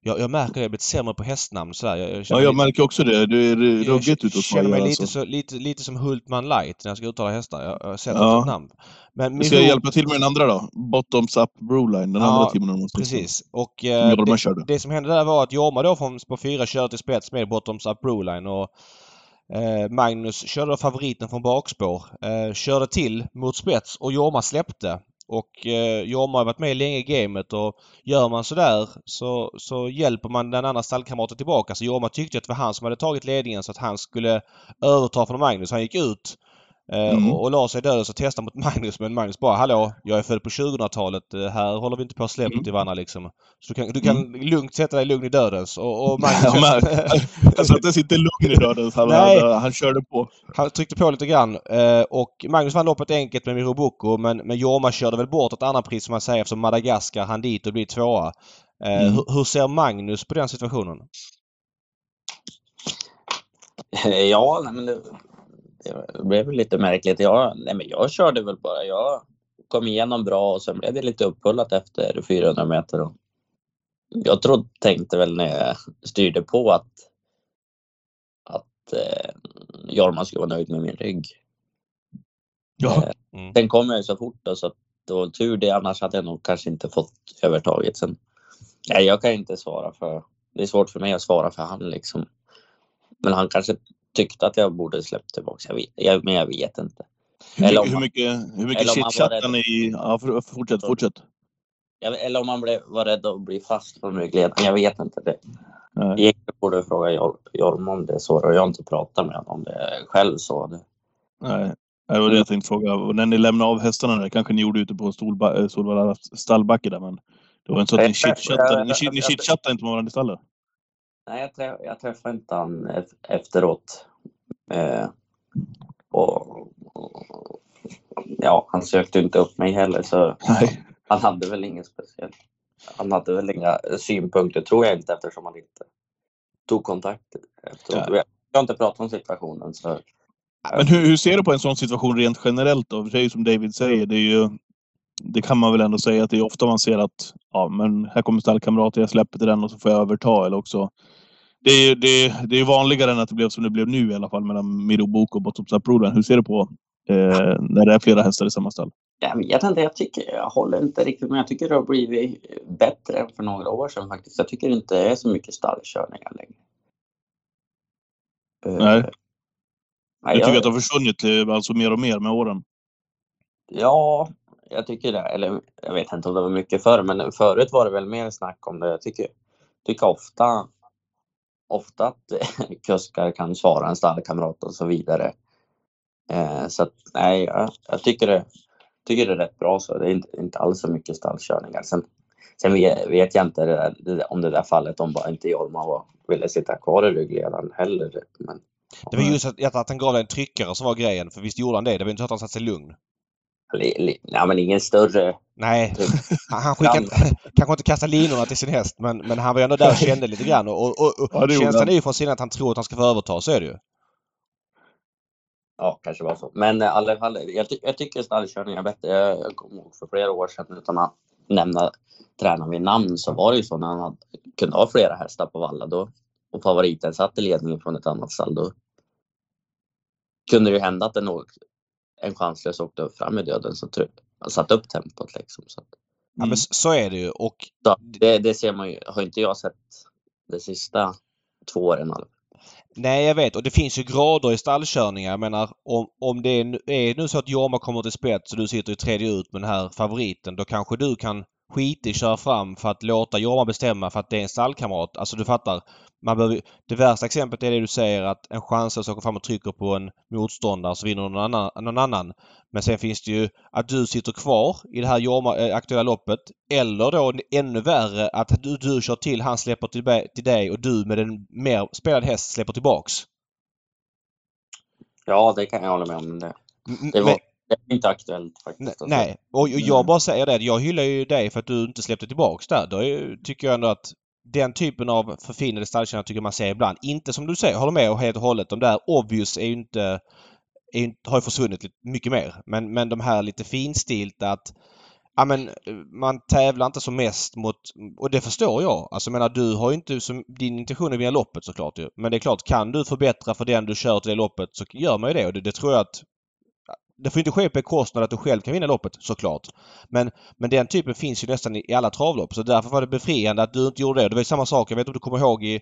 Jag, jag märker att jag blivit sämre på hästnamn sådär. Jag, jag ja, jag lite, märker också det. Du är ruggigt ute och känner mig lite, alltså. så, lite, lite som Hultman light när jag ska uttala hästar. Jag, jag sätter ja. ett namn. Men. Ska jag hjälpa till med den andra då? Bottoms up Broline, den ja, andra timmen. Precis. Och eh, det, det, som hände där var att Jorma då från på fyra körde till spets med Bottoms up Broline. Och eh, Magnus körde favoriten från bakspår. Eh, körde till mot spets och Jorma släppte. Och eh, Jorma har varit med länge i gamet och gör man sådär så, så hjälper man den andra stallkamraten tillbaka. Så Jorma tyckte att det var han som hade tagit ledningen så att han skulle överta från Magnus. Han gick ut mm. och, och la sig död och testade mot Magnus. Men Magnus bara Hallå, jag är född på 2000-talet. Eh, här håller vi inte på att släppa mm. till varandra liksom. Så du kan, du kan mm. lugnt sätta dig lugn i dödens. Och, och Magnus... ja, han satte sig inte lugn i dödens. Han, han, han, körde på. Han tryckte på lite grann. Eh, och Magnus vann loppet enkelt med Mirobuco. Men, men Jorma körde väl bort ett annat pris som man säger eftersom Madagaskar han dit och blir tvåa. Eh, mm. hur, hur ser Magnus på den situationen? Ja, men det, det blev lite märkligt. Jag, nej, men jag körde väl bara. Jag kom igenom bra och sen blev det lite upphullat efter 400 meter. Och jag trodde, tänkte väl när jag styrde på att, att eh, Jorma skulle vara nöjd med min rygg. Ja. Eh, mm. Den kom jag så fort då, så det var tur det. Annars hade jag nog kanske inte fått övertaget sen. Nej, jag kan inte svara för... Det är svårt för mig att svara för han liksom. Men han kanske tyckte att jag borde släppt tillbaka. Jag vet, jag, men jag vet inte. Eller hur mycket, hur mycket chitchattade ni? Ja, fortsätt, fortsätt. Eller om man blev, var rädd att bli fast på ryggledaren. Jag vet inte. Det. Nej. Egentligen borde jag fråga Jor- Jorma om det så. Och jag har inte pratat med honom om det själv så. Det, Nej. Det var det jag tänkte fråga. Och när ni lämnade av hästarna där, kanske ni gjorde ute på eh, Solvalla stallbacke där, men det var inte så att ni chitchattade, ni, jag- ni jag- chitchattade inte med varandra i stallet? Nej, jag, träff, jag träffade inte han ef- efteråt. Eh, och, och, ja, han sökte inte upp mig heller så Nej. han hade väl inget speciellt. Han hade väl inga synpunkter tror jag inte eftersom han inte tog kontakt efteråt. Ja. Jag har inte pratat om situationen så Men hur, hur ser du på en sån situation rent generellt då? Det är ju som David säger, det är ju... Det kan man väl ändå säga att det är ofta man ser att ja, men här kommer stallkamrater, jag släpper till den och så får jag överta. Eller också, det är det, det är vanligare än att det blev som det blev nu i alla fall mellan Miro Bok och Bottoms Up-brodern. Hur ser du på eh, när det är flera hästar i samma stall? Jag vet inte, jag, tycker, jag håller inte riktigt med. Jag tycker det har blivit bättre än för några år sedan faktiskt. Jag tycker inte det är så mycket stallkörningar längre. Eh, Nej. nej, Du tycker jag, att det har försvunnit eh, alltså mer och mer med åren? Ja, jag tycker det. Eller jag vet inte om det var mycket förr, men förut var det väl mer snack om det. Jag tycker, tycker ofta, ofta att eh, kuskar kan svara en stallkamrat och så vidare. Eh, så att, nej, jag, jag tycker, det, tycker det är rätt bra så. Det är inte, inte alls så mycket stallkörningar. Sen, sen vet, vet jag inte det där, det där, om det där fallet om bara inte Jorma var, ville sitta kvar i ryggledaren heller. Men Det var just att, att han gav dig en tryckare som var grejen. För visst gjorde han det? Det var inte så att han satte sig lugn ja, men ingen större Nej, han, han skickade kanske inte kasta linorna till sin häst men, men han var ändå där och kände lite grann. Och, och, och, Ja, det känslan han. är ju från sidan att han tror att han ska få överta. Så är det ju. Ja, kanske var så. Men eh, i alla fall, jag, ty jag tycker stallkörning är bättre. Jag, jag kommer ihåg för flera år sedan, utan att nämna tränaren vid namn, så var det ju så när han hade, kunde ha flera hästar på valla då, och favoriten satt i ledningen från ett annat stall. Då kunde det ju hända att en, å- en chanslös åkte fram i döden så tryck, satte upp tempot. Liksom, så att, Ja, men så- är det ju. Och så det, det ser man ju, har inte jag sett de sista två åren. fall. Nej, jag vet. Och det finns ju grader i stallkörningar. Jag menar, om, om det är, nu- är nu så att Jorma kommer till spets och du sitter i tredje ut med den här favoriten, då kanske du kan skita i köra fram för att låta Jorma bestämma för att det är en stallkamrat. Alltså du fattar. Man behöver, det värsta exemplet är det du säger att en chanslös åker fram och trycker på en motståndare så vinner någon annan, någon annan. Men sen finns det ju att du sitter kvar i det här Jorma, eh, aktuella loppet. Eller då ännu värre att du, du kör till, han släpper till, till dig och du med en mer spelad häst släpper tillbaks. Ja, det kan jag hålla med om. Det, det, men- var, det är inte aktuellt faktiskt. alltså. nej. Och jag bara säger det. Jag hyllar ju dig för att du inte släppte tillbaks där. Då tycker jag ändå att den typen av förfinade stallkärnor tycker man ser ibland. Inte som du säger, håller med och helt och hållet. De där obvious är ju inte, är inte har ju försvunnit mycket mer. Men, men de här lite finstilta att Ja men man tävlar inte som mest mot... Och det förstår jag. Alltså jag menar du har ju inte som... Din intention är att vinna loppet såklart ju. Men det är klart, kan du förbättra för den du kör till det loppet så gör man ju det. Och det, det tror jag att... Det får inte ske på bekostnad att du själv kan vinna loppet såklart. Men, men den typen finns ju nästan i i alla travlopp. Så därför var det befriande att du inte gjorde det. Det var ju samma sak. Jag vet inte om du kommer ihåg i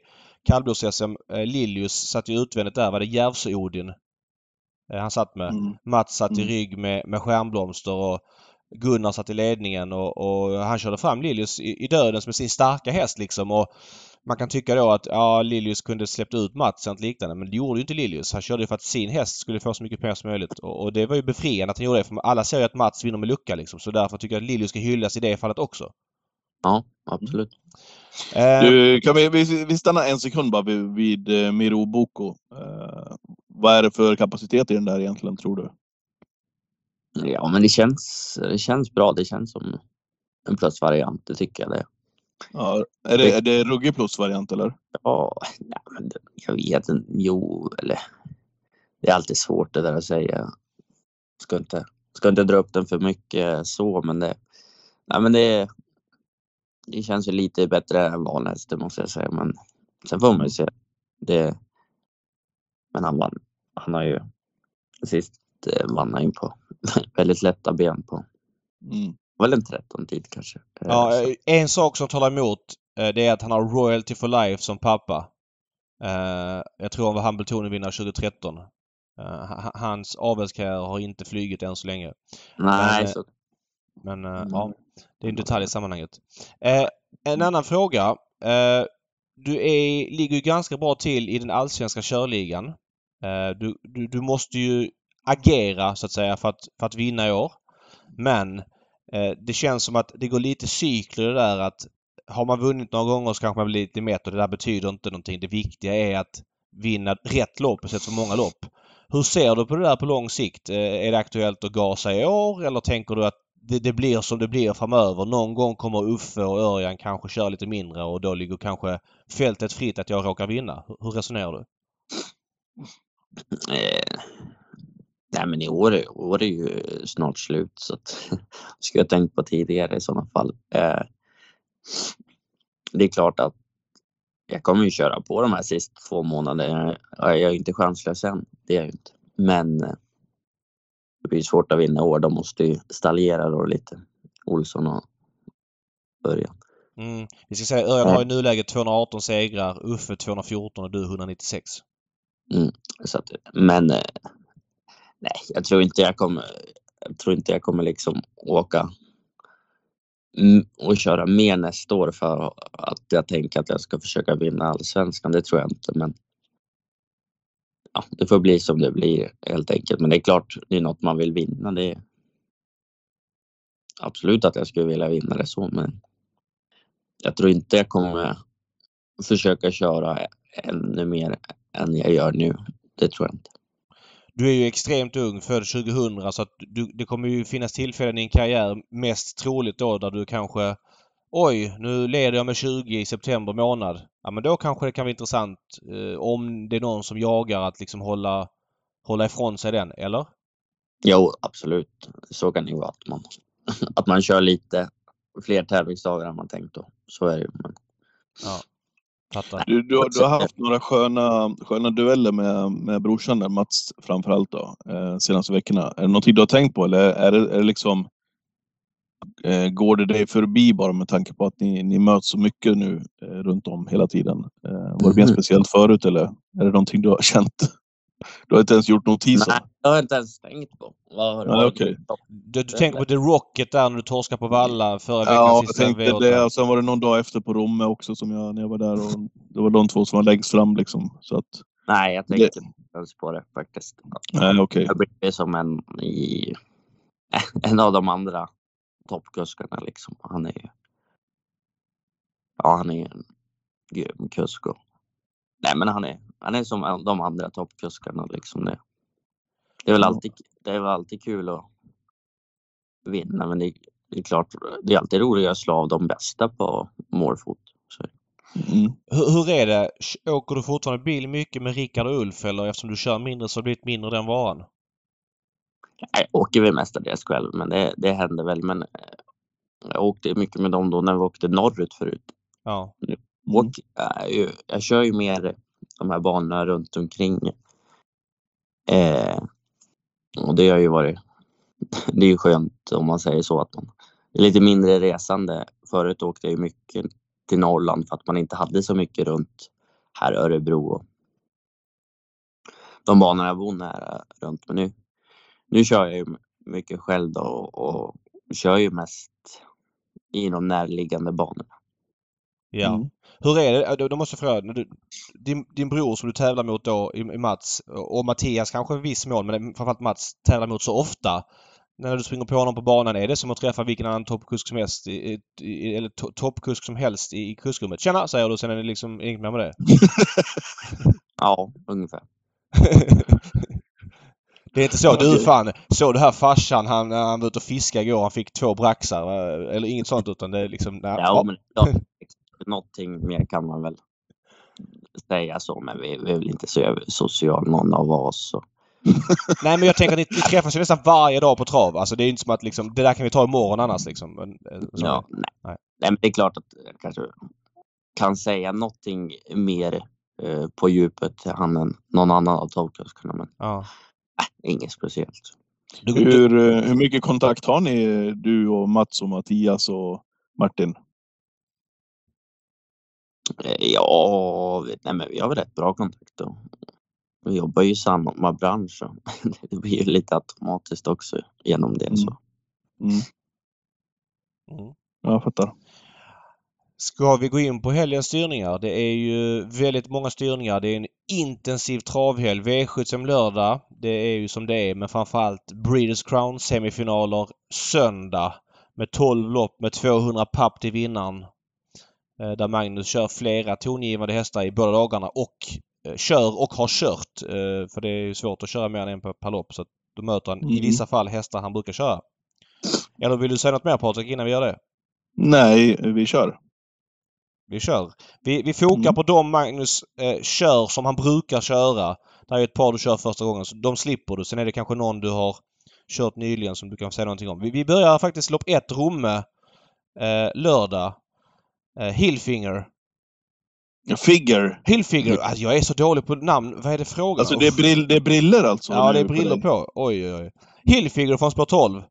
kallblods-SM. Eh, Lilius satt ju utvändigt där. Var det Järvsö-Odin? Eh, han satt med. Mm. Mats satt i Mm. rygg med, med stjärnblomster och Gunnar satt i ledningen och, och han körde fram Lilius i, i dödens med sin starka häst liksom. Och man kan tycka då att ja, Lilius kunde släppt ut Mats eller något liknande. Men det gjorde ju inte Lilius. Han körde ju för att sin häst skulle få så mycket pengar som möjligt. Och, och det var ju befriande att han gjorde det. För alla ser ju att Mats vinner med lucka liksom. Så därför tycker jag att Lilius ska hyllas i det fallet också. Ja, absolut. Eh, Du, kan vi, vi, vi stannar en sekund bara vid, vid eh, Miro Boko. Eh, vad är det för kapacitet i den där egentligen, tror du? Ja, men det känns, det känns bra. Det känns som en plusvariant, det tycker jag det. Ja, är, det, är det ruggig plus-variant eller? Ja, nej, men det, jag vet inte. Jo, eller... Det är alltid svårt det där att säga. Ska inte, ska inte dra upp den för mycket så, men det... Nej, men det... Det känns ju lite bättre än vanligast, det måste jag säga. Men sen får man ju se. Det... Men han vann. Han har ju... Sist eh, vann han ju på väldigt lätta ben på... Mm. Väl en 13 tid kanske. Ja, så- eh, en sak som talar emot eh, det är att han har Royalty for Life som pappa. Eh, Jag tror han var Hambletonian-vinnare 2013. Eh, ha- Hans avelskarriär har inte flugit än så länge. Nej, men, så... Men Mm. ja, det är en detalj i sammanhanget. En annan fråga. Du är, ligger ju ganska bra till i den allsvenska körligan. Du, du, du måste ju agera så att säga för att, för att vinna i år. Men Eh, det känns som att det går lite cykler där att har man vunnit några gånger så kanske man blir lite mätt och det där betyder inte någonting. Det viktiga är att vinna rätt lopp istället för många lopp. Hur ser du på det där på lång sikt? Eh, är det aktuellt att gasa i år eller tänker du att det, det, blir som det blir framöver? Någon gång kommer Uffe och Örjan kanske köra lite mindre och då ligger kanske fältet fritt att jag råkar vinna. Hur resonerar du? Eh, Nej men i år, år är ju snart slut så att skulle jag tänkt på tidigare i sådana fall. Eh, det är klart att jag kommer ju köra på de här sista två månaderna. Jag är inte chanslös än, det är jag inte. Men eh, det blir svårt att vinna år. De måste ju staljera då lite. Olsson och Örjan. Mm. Vi ska säga Örjan har i nuläget 218 segrar, Uffe 214 och du 196. Mm. Så att, men eh, nej, jag tror inte jag kommer. Jag tror inte jag kommer liksom åka och köra mer nästa år för att jag tänker att jag ska försöka vinna allsvenskan. Det tror jag inte, men. Ja, det får bli som det blir helt enkelt. Men det är klart, det är något man vill vinna. Det är absolut att jag skulle vilja vinna det så, men. Jag tror inte jag kommer försöka köra ännu mer än jag gör nu. Det tror jag inte. Du är ju extremt ung, född 2000, så att du, det kommer ju finnas tillfällen i din karriär, mest troligt då, där du kanske Oj, nu leder jag med 20 i september månad. Ja, men då kanske det kan vara intressant eh, om det är någon som jagar att liksom hålla, hålla ifrån sig den, eller? Jo, absolut. Så kan det ju vara. Att man, att man kör lite fler tävlingsdagar än man tänkt då. Så är det ju. Men... Ja. Fattar. Du, du, har- du har haft några sköna, sköna dueller med, med brorsan där, Mats framförallt då, eh, senaste veckorna. Är det någonting du har tänkt på eller är det, är det liksom eh, Går det dig förbi bara med tanke på att ni, ni möts så mycket nu eh, runt om hela tiden? Eh, var det mer Mhm. speciellt förut eller är det någonting du har känt? Du har inte ens gjort notis om? Nej, det har jag inte ens tänkt på. Det Nej, okej. Du, du tänker på The Rocket där när du torskade på Valla förra veckans Ja, jag tänkte V8. det. Och sen var det någon dag efter på Romme också som jag, när jag var där. Och det var de två som var längst fram liksom. Så att, Nej, jag tänkte inte ens på det faktiskt. nej okej. Jag blir som en i en av de andra toppkuskarna liksom. Han är ju. Ja, han är en grym kusk. Och, nej, men han är, han är som de andra toppkuskarna liksom. Det, det är väl alltid, det är väl alltid kul att vinna, men det, det är klart, det är alltid roligare att slå av de bästa på målfot. Mm. Hur, hur är det? Åker du fortfarande bil mycket med Rickard och Ulf eller eftersom du kör mindre så har det blivit mindre den varan? jag åker väl mestadels själv, men det, det händer väl. Men eh, jag åkte mycket med dem då när vi åkte norrut förut. Ja. Mm. Och ju- jag kör ju mer de här banorna runt omkring. Eh, och det har ju varit, det är ju skönt om man säger så att man är lite mindre resande. Förut åkte jag ju mycket till Norrland för att man inte hade så mycket runt här Örebro och de banorna jag bor nära runt. Men nu, nu kör jag ju mycket själv då och, och kör ju mest i de närliggande banorna. Ja. Mm. Hur är det? Då, då måste jag fråga. Du, din, din bror som du tävlar mot då i, i Mats och Mattias kanske i viss mån men framförallt Mats tävlar mot så ofta. När du springer på honom på banan, är det som att träffa vilken annan toppkusk som helst? I, i, eller to, toppkusk som helst i, i kuskrummet? Tjena! säger du sen är det liksom inget mer med det. Ja, ungefär. Det är inte så. Du fan, såg du här farsan han, han var ute och fiskade igår, han fick två braxar. Eller inget sånt utan det är liksom... Nej, Ja, men ja, någonting mer kan man väl säga så, men vi, vi är väl inte så över- social någon av oss. Så. Nej men jag tänker att ni, ni träffas ju nästan varje dag på trav. Alltså det är inte som att liksom, det där kan vi ta imorgon annars liksom. Men, eh, så- Ja, nej. Nej. Nej. men det är klart att jag kanske kan säga någonting mer eh, på djupet till han än någon annan av toppkuskarna, men ja. äh, inget speciellt. Du, du, Hur, eh, hur mycket kontakt har ni, du och Mats och Mattias och Martin? Eh, Ja, vi- nej, men vi har väl rätt bra kontakt och vi jobbar ju i samma bransch. Så det blir ju lite automatiskt också genom det. Så. Mm. Mm. Jag fattar. Ska vi gå in på helgens styrningar? Det är ju väldigt många styrningar. Det är en intensiv travhelg. V75 lördag. Det är ju som det är men framförallt Breeders Crown semifinaler söndag. Med 12 lopp med 200 papp till vinnaren. Eh, där Magnus kör flera tongivande hästar i båda dagarna och eh, kör och har kört. Eh, för det är svårt att köra mer än en per lopp. Så då möter han i Mm. vissa fall hästar han brukar köra. Eller vill du säga något mer Patrik innan vi gör det? Nej, vi kör. Vi kör. Vi, vi fokar Mm. på de Magnus eh, kör som han brukar köra. Det är ett par du kör första gången, så de slipper du. Sen är det kanske någon du har kört nyligen som du kan säga någonting om. Vi, vi börjar faktiskt lopp 1, Romme, eh, lördag. Eh, Hillfinger. Figure. Hillfinger! Alltså, jag är så dålig på namn. Vad är det frågan Alltså det är, brill, det är briller alltså? Ja, det är på briller på. Oj, oj, oj. Hillfinger från spår 12.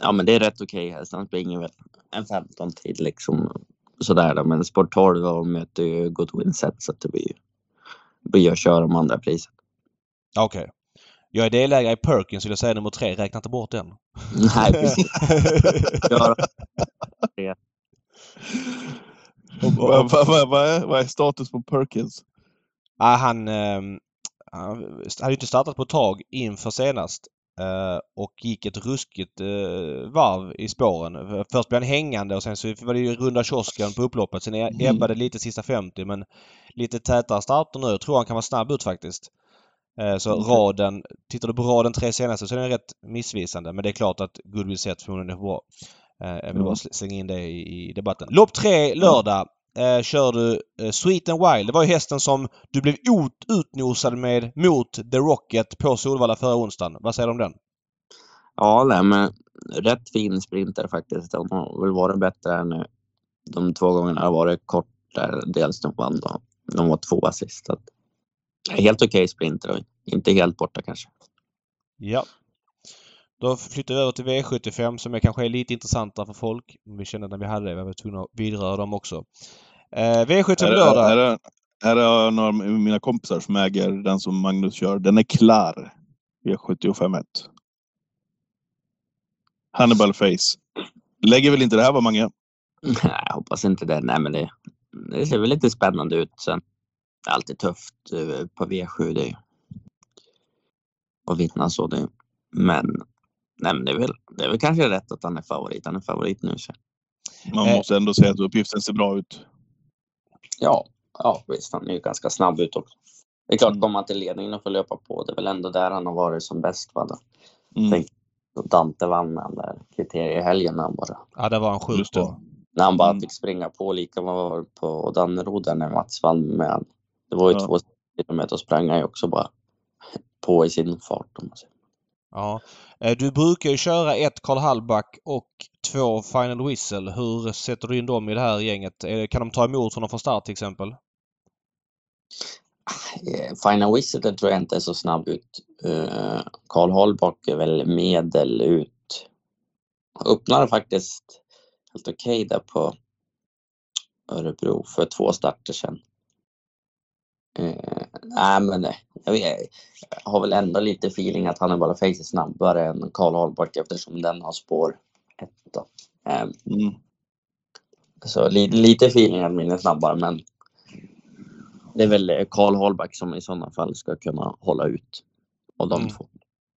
Ja, men det är rätt okej häst. Han springer väl en 15 tid liksom. Sådär då. Men Sport 12 och möter ju Goodwin Set så att det blir ju blir att köra om andra priset. Ja, Okej. Jag är delägare i Perkins vill jag säga nummer tre. Räkna inte bort den. Nej, precis. Vad är, vad är status på Perkins? Ja, han, eh, han hade inte startat på ett tag inför senast. eh, och gick ett ruskigt eh, varv i spåren. Först blev han hängande och sen så var det ju runda kiosken på upploppet. Sen e- Mm. ebbade lite sista 50 men lite tätare starter nu. Jag tror han kan vara snabb ut faktiskt. Eh, så Okej. raden, tittar du på raden tre senaste så är den rätt missvisande. Men det är klart att Goodwill Set förmodligen är bra. Eh, jag vill bara sl- slänga in det i, debatten. Lopp tre lördag eh, kör du eh, Sweet and Wild. Det var ju hästen som du blev ut, utnosad med mot The Rocket på Solvalla förra onsdagen. Vad säger du om den? Ja, nej, men rätt fin sprinter faktiskt. De har väl varit bättre än nu. De två gångerna har varit kort där dels de vann då. De var två sist. Så att, helt okej sprinter och inte helt borta kanske. Ja. Då flyttar vi över till V75 som är kanske är lite intressantare för folk. Vi kände när vi hade det, vi var tvungna att vidröra dem också. Eh, V75 Här, är- lördag. här, är- är några av mina kompisar som äger den som Magnus kör. Den är klar. V751. Hannibal Face. Lägger väl inte det här var Mange? Nej, jag hoppas inte det. Nej, men det, det ser väl lite spännande ut. Sen det är alltid tufft eh, på V7. Det är ju att vinna så. Det, men, nej, men det, är väl, det är väl kanske rätt att han är favorit. Han är favorit nu. Så. Man Eh. måste ändå säga att uppgiften ser bra ut. Ja, ja, visst. Han är ju ganska snabb ut också. Det är klart, kommer han till ledningen och får löpa på. Det är väl ändå där han har varit som bäst. Va? Då. Mm. Tänk- Dante vann med den där kriteriehelgen när han bara, Ja, det var en sjuk Just det. bra. när han bara Mm. fick springa på lika vad var på Danneryd där när Mats vann med han. Det var ju Ja. två kilometer och sprang han ju också bara på i sin fart. Om man säger. Ja. Eh, du brukar ju köra ett Karl Hallback och två Final Whistle. Hur sätter du in dem i det här gänget? Eh, kan de ta emot honom från start till exempel? Ah, eh, Final Whistle tror jag inte är så snabb ut. Karl Hallback är väl medel ut. Öppnade faktiskt helt okej där på Örebro för två starter sedan. Nej men eh, jag, har väl ändå lite feeling att han är bara face är snabbare än Karl Holbach eftersom den har spår ett. Då. Eh, Mm. så li, lite feeling att min är snabbare men det är väl eh, Karl Holbach som i sådana fall ska kunna hålla ut. Och de Mm. två.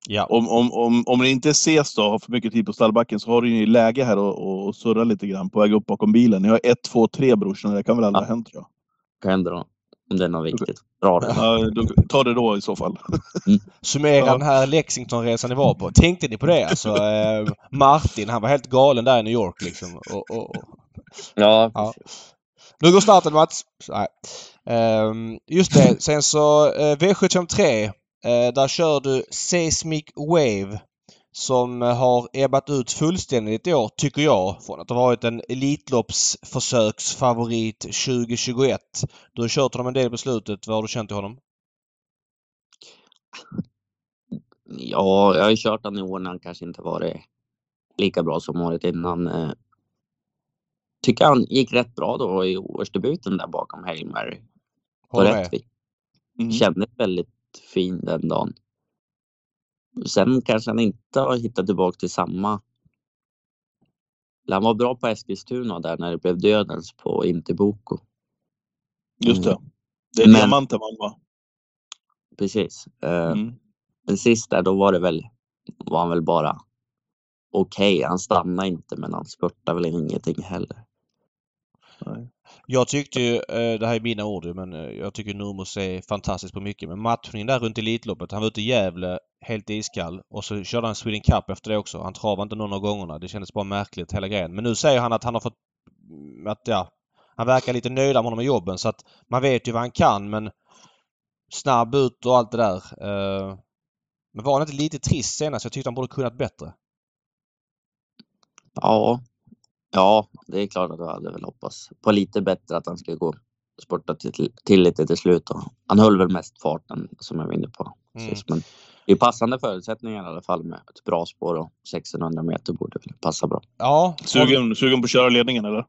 Ja. Om, om, om, om det inte ses då, har för mycket tid på stallbacken, så har du ju läge här och, och surra lite grann på väg upp bakom bilen. Ni har ett, två, tre brorsan. Det kan väl aldrig Ja. ha hänt tror jag. Kan hända då, om det är något viktigt. Bra det. Ja, då, ta det då i så fall. Summera Ja. den här Lexington-resan ni var på. Tänkte ni på det? Alltså, eh, Martin, han var helt galen där i New York liksom. Och, och, och. Ja, Ja. Nu går starten Mats. Nej. Ehm, just det, sen så eh, V753. eh, där kör du Seismic Wave. Som eh, har ebbat ut fullständigt i år, tycker jag. Från att ha varit en Elitloppsförsöksfavorit 2021. Du har kört honom en del på slutet. Vad har du känt i honom? ja, jag har ju kört han i år när han kanske inte varit lika bra som året innan. Eh, Tycker han gick rätt bra då i årsdebuten där bakom. På Håller rätt med. Mm. Kändes väldigt fin den dagen. Sen kanske han inte har hittat tillbaka till samma Han var bra på Eskilstuna där när det blev dödens på Intiboko. Just det. Mm. Det är Men- diamanten man va? Precis. Eh, Mm. Men sist där, då var det väl, var han väl bara okej. Han stannade inte, men han spurtade väl ingenting heller. Jag tyckte ju, eh, det här är mina ord ju, men eh, jag tycker Nurmos är fantastisk på mycket. Men matchningen där runt Elitloppet. Han var ute i Gävle helt iskall och så körde han Sweden Cup efter det också. Han travade inte någon av gångerna. Det kändes bara märkligt hela grejen. Men nu säger han att han har fått... Mm, att ja, han verkar lite nöjd med honom i jobben så att man vet ju vad han kan men snabb ut och allt det där. Eh, men var han inte lite trist senast? Jag tyckte han borde kunnat bättre. Ja, ja, det är klart att jag hade väl hoppats på lite bättre att han skulle gå spurta till, till lite till slut. Då. Han höll väl mest farten som jag var inne på. Mm. Men det är passande förutsättningar i alla fall med ett bra spår och 1600 meter borde väl passa bra. Ja, Sugen, sugen på att köra ledningen eller?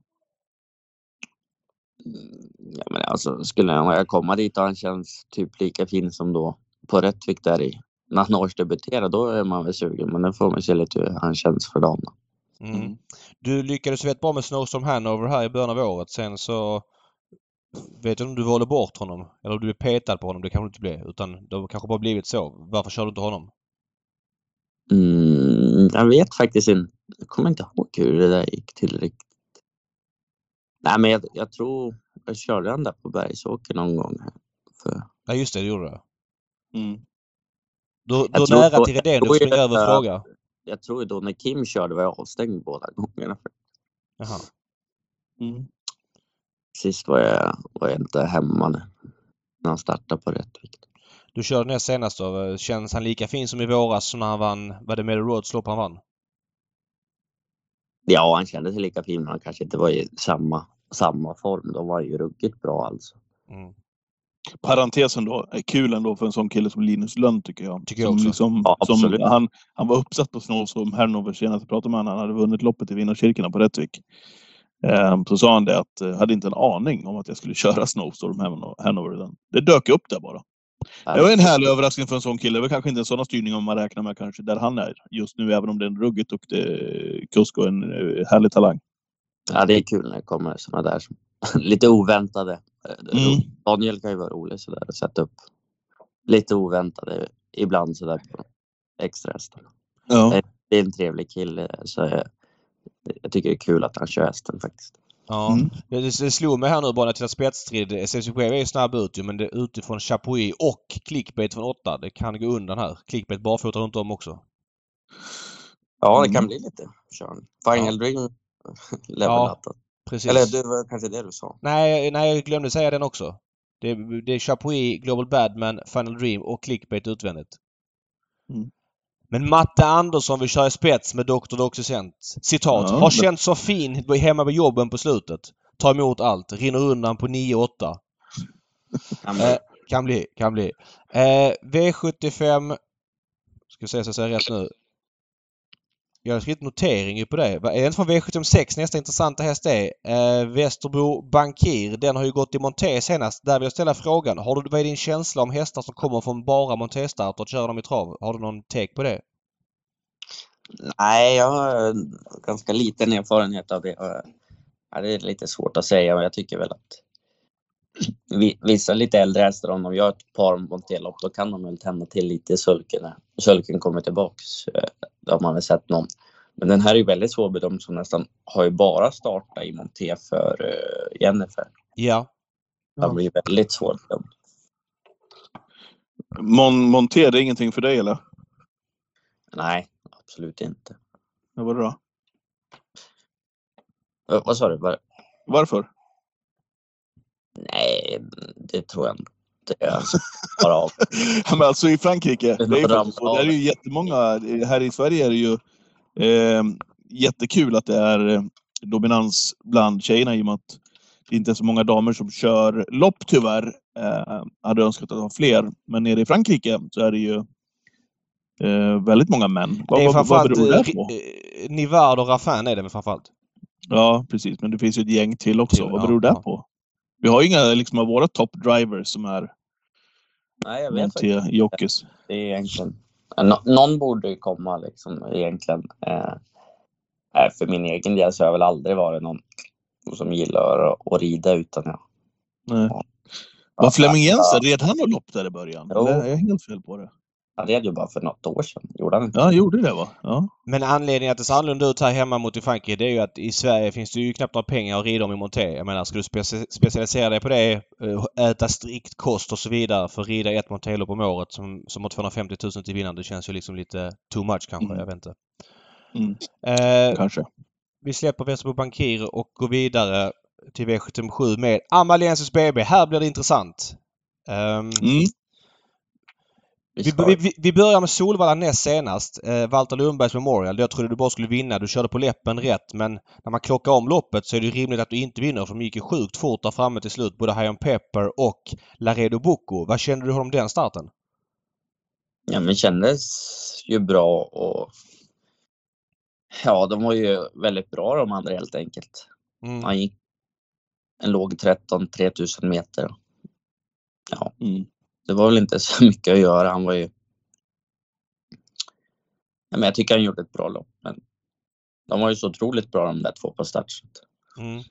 Mm, Ja, men alltså, skulle jag komma dit och han känns typ lika fin som då på Rättvik där i när han årsdebuterade, då är man väl sugen. Men nu får man se lite hur han känns för dagen. Då. Mm. Du lyckades rätt bra med Snowstorm Hanover här i början av året. Sen så vet jag inte om du valde bort honom eller om du blev petad på honom. Det kanske du inte blev. Utan det har kanske bara blivit så. Varför körde du inte honom? Mm, jag vet faktiskt inte. Jag kommer inte ihåg hur det där gick till riktigt. Nej, men jag, jag tror jag körde han där på Bergsåker någon gång. här För, Nej just det, det gjorde du. Mm. Du, du nära på- till Redén. Du springer över en att- fråga. Jag tror då när Kim körde var jag avstängd båda gångerna. Jaha. Mm. Sist var jag, var jag inte hemma när, han startade på Rättvik. Du körde näst senast då. Känns han lika fin som i våras som när han vann? Var det med Roads lopp han vann? Ja, han kände sig lika fin, men han kanske inte var i samma, samma form. Då var ju ruggigt bra alltså. Mm. Parentesen då, är kul ändå för en sån kille som Linus Lönn tycker jag. Tycker jag som också. Liksom, Ja, som han, han var uppsatt på Snowstorm Hanover senast jag pratade med honom. Han hade vunnit loppet i Vinnarkyrkorna på Rättvik. Ehm, så sa han det att jag hade inte en aning om att jag skulle köra Snowstorm Hano- Hanover. Det dök upp där bara. Det var en härlig överraskning för en sån kille. Det var kanske inte en sån styrning om man räknar med kanske där han är just nu, även om det är en ruggigt duktig kusk och en eh, härlig talang. Ja, det är kul när det kommer såna där som, lite oväntade. Mm. Daniel kan ju vara rolig sådär och sätta upp lite oväntade ibland sådär på extra hästar. Ja. Det är en trevlig kille så jag, jag tycker det är kul att han kör hästen faktiskt. Ja. Mm. Det, det slog mig här nu bara när jag tittar spetsstrid. SSU är ju snabb ut men det är utifrån Chapuis och clickbait från 8. Det kan gå undan här. Clickbait barfota runt om också. Ja, det Mm. kan bli lite körning. Final Dream level Ja. Precis. Eller det var kanske det du sa. Nej, nej, jag glömde säga den också. Det, är- det är Chapuis, Global Badman, Final Dream och Clickbait utvändigt. Mm. Men Matte Andersson vill köra i spets med Dr. Doxysent. Citat. Ja, har men- känts så fin hemma vid jobben på slutet. Ta emot allt. Rinner undan på 9-8. Ja, men, Eh, kan bli, kan bli. Eh, V75... Ska se så jag säger rätt nu. Jag har skrivit notering på det. Är det inte från V756 nästa intressanta häst är? Eh, Västerbro Bankir. Den har ju gått i monté senast. Där vill jag ställa frågan. Har du, vad är din känsla om hästar som kommer från bara montéstarter och kör dem i trav? Har du någon take på det? Nej, jag har eh, ganska liten erfarenhet av det. Ja, det är lite svårt att säga, men jag tycker väl att vissa lite äldre hästar, om de gör ett par montélopp, då kan de väl tända till lite i sulken när sulken kommer tillbaks. Eh, det har man väl sett någon. Men den här är ju väldigt svårbedömd som nästan har ju bara startat i monté för eh, Jennifer. Ja. Den blir väldigt svårbedömd. Mon Monté, det är ingenting för dig eller? Nej, absolut inte. Ja, vadå då? Eh, Vad sa du? Var- Varför? Nej, det tror jag inte. Alltså, bara av. Ja, men alltså i Frankrike, det är faktiskt. Där är ju jättemånga. Här i Sverige är det ju eh, jättekul att det är eh, dominans bland tjejerna i och med att det inte är så många damer som kör lopp tyvärr. Eh, hade önskat att det var fler. Men nere i Frankrike så är det ju eh, väldigt många män. Vad, Det är vad, vad beror det på? Nivard och Raffin är det väl framförallt? Ja, precis. Men det finns ju ett gäng till också. Till, vad ja, beror det ja. på? Vi har ju inga liksom, av våra top drivers som är Nej, jag vet faktiskt Monté-jockeys. Det är egentligen... Någon borde ju komma liksom egentligen. Eh, för min egen del så har jag väl aldrig varit någon som gillar att, att rida utan jag. Nej. Var Flemming Jensen, red han något lopp där i början? Jo. Eller är jag helt fel på det? Han red ju bara för något år sedan. Gjorde han inte? Ja, han gjorde det va? Ja. Men anledningen att det ser annorlunda ut här hemma mot i Frankrike det är ju att i Sverige finns det ju knappt några pengar att rida om i monté. Jag menar, ska du speci- specialisera dig på det, eh, äta strikt kost och så vidare för att rida ett montélopp om året som, som har 250 000 till vinnaren. Det känns ju liksom lite too much kanske. Mm. Jag vet inte. Mm. Eh, Kanske. vi släpper Västerbo Bankir och går vidare till V77 med Amaliensis BB. Här blir det intressant. Ehm, Mm. Vi vi, vi, börjar med Solvalla näst senast. Eh, Walter Lundbergs Memorial. Jag trodde du bara skulle vinna. Du körde på läppen rätt men när man klockar om loppet så är det ju rimligt att du inte vinner för de gick ju sjukt fort där framme till slut. Både High on Pepper och Laredo Bocco. Vad kände du om den starten? Ja, men kändes ju bra och ja, de var ju väldigt bra de andra helt enkelt. Mm. Han gick en låg 13 3000 meter. Ja, Mm. Det var väl inte så mycket att göra. Han var ju. Ja, men jag tycker han gjorde ett bra lopp, men de var ju så otroligt bra de där två på start. Mm.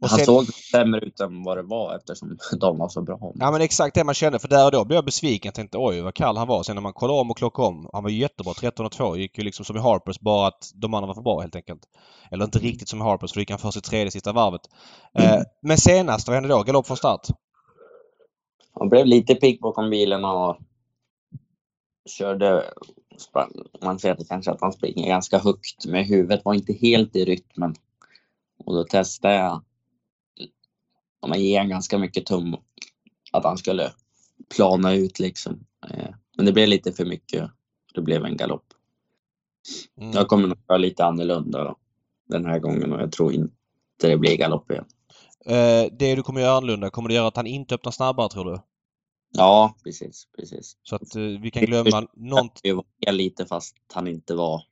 Han sen- såg sämre ut än vad det var eftersom de var så bra. Ja men exakt det man kände för där och då blev jag besviken. Jag tänkte oj vad kall han var. Sen när man kollade om och klockade om. Han var ju jättebra. 13 och 2 gick ju liksom som i Harpers bara att de andra var för bra helt enkelt. Eller inte riktigt som i Harpers för då gick han först i tredje sista varvet. Eh, men senast, vad hände då? Galopp från start? Han blev lite pigg bakom bilen och körde, man ser det kanske att han springer ganska högt med huvudet var inte helt i rytmen. Och då testade jag, om man ger ganska mycket tum, att han skulle plana ut liksom. Eh, Men det blev lite för mycket. Det blev en galopp. Mm. Jag kommer nog göra lite annorlunda då, den här gången och jag tror inte det blir galopp igen. Eh, det du kommer göra annorlunda, kommer det göra att han inte öppnar snabbare tror du? Ja, precis, precis. Så att eh, vi kan glömma var lite fast han inte var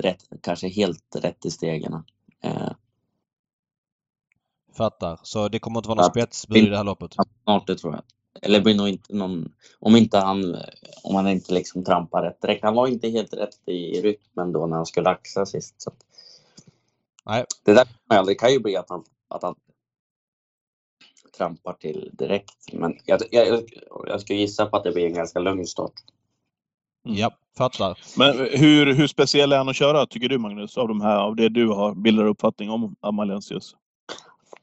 rätt, kanske helt rätt i stegen. Eh, Fattar. Så det kommer inte vara någon spetsbud i det här loppet? snart det tror jag. Eller blir nog inte någon, om inte han, om han inte liksom trampar rätt direkt. Han var inte helt rätt i rytmen då när han skulle axa sist. Så Nej. det där det kan ju bli att han, att han trampar till direkt. Men jag, jag, jag, skulle gissa på att det blir en ganska lugn start. Mm. Ja, fattar. Men hur, hur speciell är han att köra, tycker du Magnus? Av, de här, av det du har bildar uppfattning om Amalensius?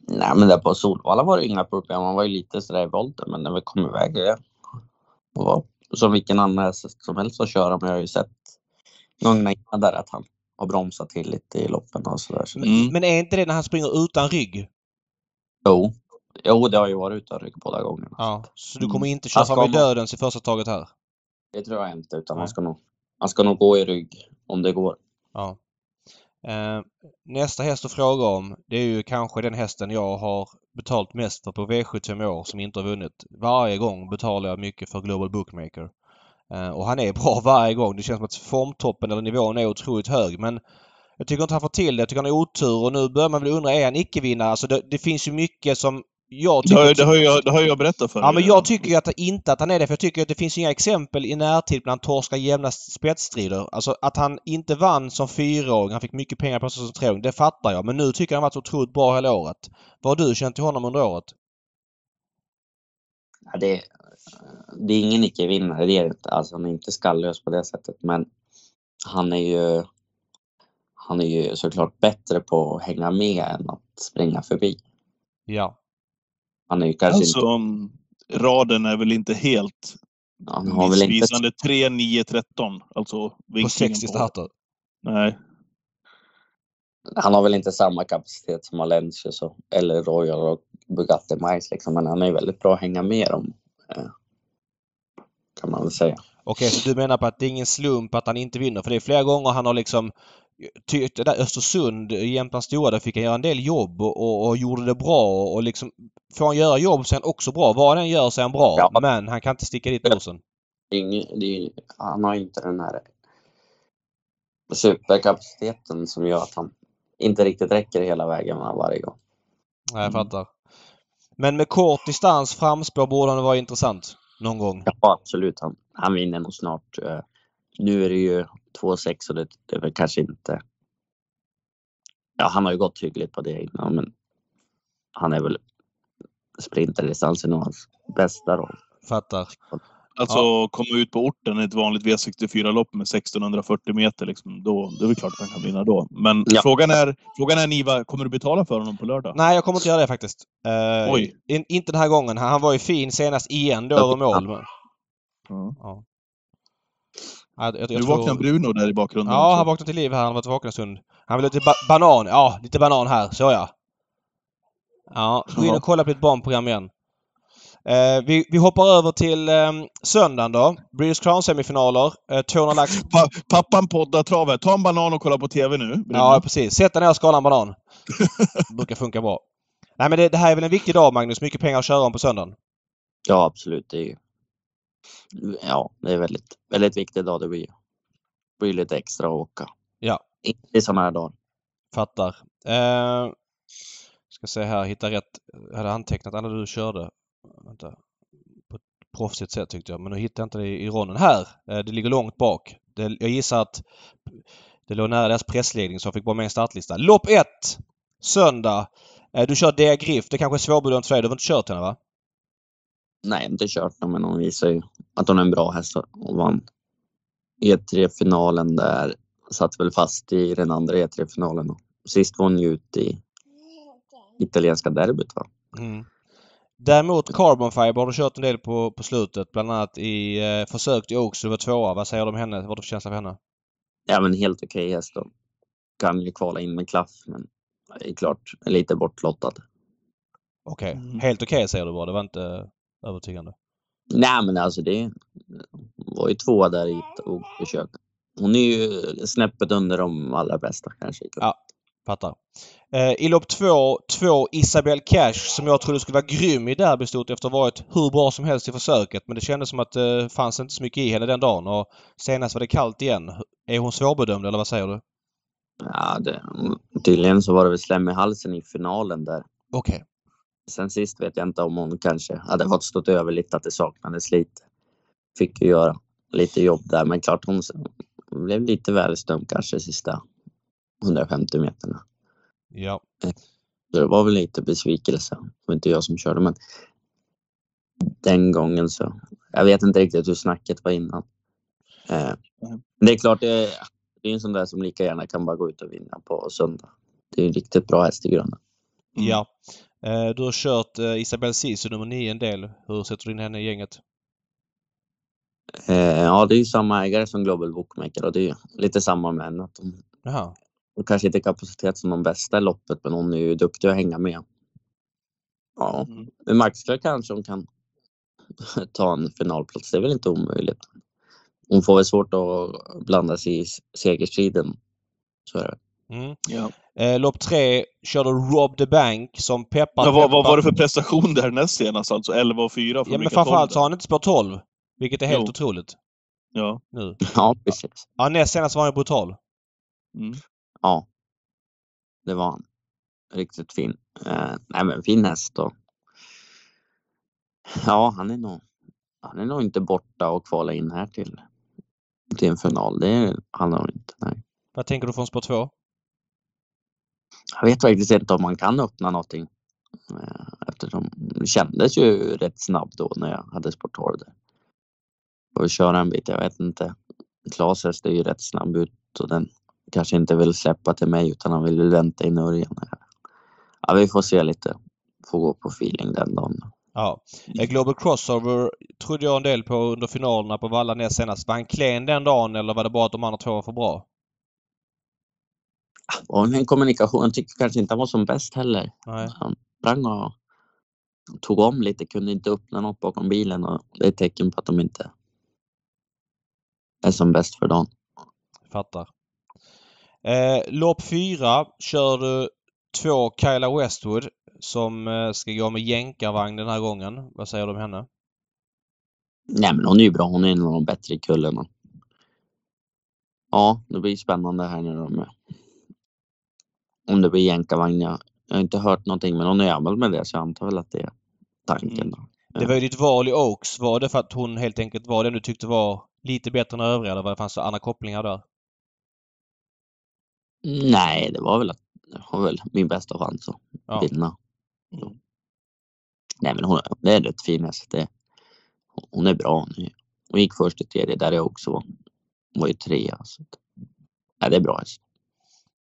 Nej, men där på Solvalla var det inga problem. Han var ju lite sådär i volten, men när vi kom iväg, ja. Och var som vilken annan häst som helst att köra. Men jag har ju sett gångerna innan där att han har bromsat till lite i loppen och sådär. Så Mm. Men är inte det när han springer utan rygg? jo. jo, det har ju varit utan rygg båda gångerna. Ja. Så du Mm. kommer inte köra fram i dödens i första taget här? Det tror jag inte, utan han ska, nog, han ska nog gå i rygg om det går. Ja. Eh, nästa häst att fråga om det är ju kanske den hästen jag har betalt mest för på V75 i år som inte har vunnit. Varje gång betalar jag mycket för Global Bookmaker. Eh, och han är bra varje gång. Det känns som att formtoppen eller nivån är otroligt hög men jag tycker inte han får till det. Jag tycker han har otur och nu börjar man väl undra, är han icke-vinnare? Alltså det, det finns ju mycket som jag Det tycker... har, det, har jag, det har jag berättat för Ja dig. men jag tycker att inte att han är det för jag tycker att det finns inga exempel i närtid när han torskar jämna spetsstrider. Alltså att han inte vann som fyraåring, han fick mycket pengar på sig som treåring, det fattar jag. Men nu tycker jag han varit så otroligt bra hela året. Vad har du känt till honom under året? Ja, det, det är ingen icke-vinnare, det är inte. Alltså, han är inte skallös på det sättet, men han är ju han är ju såklart bättre på att hänga med än att springa förbi. Ja. Han är ju kanske Alltså, mm, raden är väl inte helt inte, han har väl inte, missvisande. 3, 9, 13. Alltså På vinklingen 60 starter. Nej. han har väl inte samma kapacitet som Alencius och, eller Royal och Bugatti Mice liksom, men han är väldigt bra att hänga med dem. Eh, Kan man väl säga. Okej, så du menar på att det är ingen slump att han inte vinner? För det är flera gånger han har liksom tyckt det där Östersund, Jämtlands Stora, där fick han göra en del jobb och, och, gjorde det bra och liksom får han göra jobb så är han också bra. Vad han gör så är han bra. Ja. Men han kan inte sticka dit nosen. Han har inte den här superkapaciteten som gör att han inte riktigt räcker hela vägen varje gång. Nej, jag Mm. fattar. Men med kort distans framspår borde han vara intressant. Någon gång. Ja, absolut. Han, han vinner nog snart. Eh, Nu är det ju 2-6 och det, det är väl kanske inte ja, han har ju gått hyggligt på det innan, men han är väl sprinterdistansen hans bästa roll. Fattar. Alltså komma ut på orten i ett vanligt V64-lopp med 1640 meter, liksom, då, det är väl klart att han kan vinna då. Men Ja. frågan är, frågan är Niva, kommer du betala för honom på lördag? Nej, jag kommer inte göra det faktiskt. Eh, Oj. in, inte den här gången. Han, han var ju fin senast igen då över mål. Men, Ja. ja. Ja, jag, jag, Nu jag tror- vaknar Bruno där i bakgrunden Ja, också. han vaknade till liv här. Han varit vaken en stund. Han vill ha lite ba banan. Ja, lite banan här. Så ja. Ja, gå in Ja. och kolla på ditt barnprogram igen. Eh, vi, vi hoppar över till eh, söndagen då. British Crown-semifinaler. Eh, 200 lax. Pa pappan poddar travet. Ta en banan och kolla på TV nu. Bruno. Ja, precis. Sätt dig ner och skala en banan. brukar funka bra. Nej, men det, det här är väl en viktig dag, Magnus. Mycket pengar att köra om på söndagen. Ja, absolut. Det är ju, ja, det är väldigt, väldigt viktigt dag. Det blir, blir lite extra att åka. Ja. Inte i sådana här dagar. Fattar. Eh, ska se här, hitta rätt. Jag hade antecknat alla du körde. Vänta. På ett proffsigt sätt tyckte jag. Men nu hittar jag inte det i, ronden. Här! Eh, det ligger långt bak. Det, jag gissar att det låg nära deras pressledning så jag fick bara med en startlista. Lopp 1! Söndag. Eh, du kör Dea Griff. Det kanske är svårbedömt för dig. Du har inte kört henne va? Nej, inte kört den, men hon visar ju att hon är en bra häst och vann E3-finalen där. Satt väl fast i den andra E3-finalen. och Sist var hon ju ute i italienska derbyt va? Mm. Däremot Carbon Fiber har du kört en del på, på slutet. Bland annat i eh, försök i Oaks. Du var tvåa. Vad säger du om henne? Vad har du för känsla för henne? Ja, men helt okej häst och kan ju kvala in med klaff, men är klart lite bortlottad. Okej. Mm. Helt okej säger du bara. Det var inte övertygande. Nej, men alltså det var ju två där i ett försök. Hon är ju snäppet under de allra bästa kanske. Ja. Fattar. Eh, I lopp två, två Isabel Cash som jag trodde skulle vara grym i derbystot efter att ha varit hur bra som helst i försöket. Men det kändes som att det fanns inte så mycket i henne den dagen och senast var det kallt igen. Är hon svårbedömd eller vad säger du? Ja, det, tydligen så var det väl slem i halsen i finalen där. Okej. Sen sist vet jag inte om hon kanske hade fått stått över lite att det saknades lite. Fick ju göra lite jobb där, men klart hon blev lite väl stum kanske sista 150 meterna. Ja. Så det var väl lite besvikelse. Det var inte jag som körde, men den gången så. Jag vet inte riktigt hur snacket var innan. Eh, det är klart, det är, det är en sån där som lika gärna kan bara gå ut och vinna på söndag. Det är en riktigt bra häst i grunden. Mm. Ja. Eh, du har kört eh, Isabel Sisu nummer 9 en del. Hur sätter du in henne i gänget? Ja, det är ju samma ägare som Global Bookmaker och det är ju lite samma med henne. Att de, Jaha. De kanske inte kapacitet som de bästa i loppet, men hon är ju duktig att hänga med. Ja, Mm. med Maxklar kanske hon kan ta en finalplats. Det är väl inte omöjligt. Hon får väl svårt att blanda sig i segerstriden. Så är det. Mm. Ja. Eh, lopp 3 körde Rob the Bank som peppar Ja, vad, vad var det för prestation där näst senast? Alltså 11 och 4 från Ja men framförallt så har han inte spår 12. Vilket är helt Jo. otroligt Ja. nu. Ja, precis. Ja, näst senast var han brutal. Mm. Ja. Det var han. Riktigt fin. Eh, nej, men fin häst och. Ja, han är nog. Han är nog inte borta och kvala in här till. Till en final. Det är han nog inte. Nej. Vad tänker du från spår 2? Jag vet faktiskt inte om man kan öppna någonting. Eh, Eftersom det kändes ju rätt snabbt då när jag hade sport 12 där. Och köra en bit, jag vet inte. Klas häst är ju rätt snabb ut och den kanske inte vill släppa till mig utan han vill vänta in Örjan. Ja, vi får se lite. Får gå på feeling den dagen. Ja. Eh, Global Crossover trodde jag en del på under finalerna på Valla näst senast. Var han klen den dagen eller var det bara att de andra två var för bra? Och en kommunikation, jag tycker kanske inte han var som bäst heller. Nej. Han sprang och tog om lite, kunde inte öppna något bakom bilen och det är ett tecken på att de inte är som bäst för dagen. Fattar. Eh, lopp 4 kör du två Kyla Westwood som eh, ska gå med jänkarvagn den här gången. Vad säger du om henne? Nej, men hon är ju bra. Hon är en av de bättre i kullen. Ja, det blir spännande här nu med om det blir jänkarvagn. Jag har inte hört någonting, men hon är gammal med det så jag antar väl att det är tanken. Då. Det var ju ditt val i Oaks. Var det för att hon helt enkelt var den du tyckte var lite bättre än övriga eller vad det fanns det andra kopplingar där? Nej, det var väl att har väl min bästa chans att Ja. vinna. Mm. Nej men hon, det är rätt fin häst. Det, hon är bra nu. Hon gick först i tredje där jag också var. Hon var ju trea. Så. Nej, det är bra häst.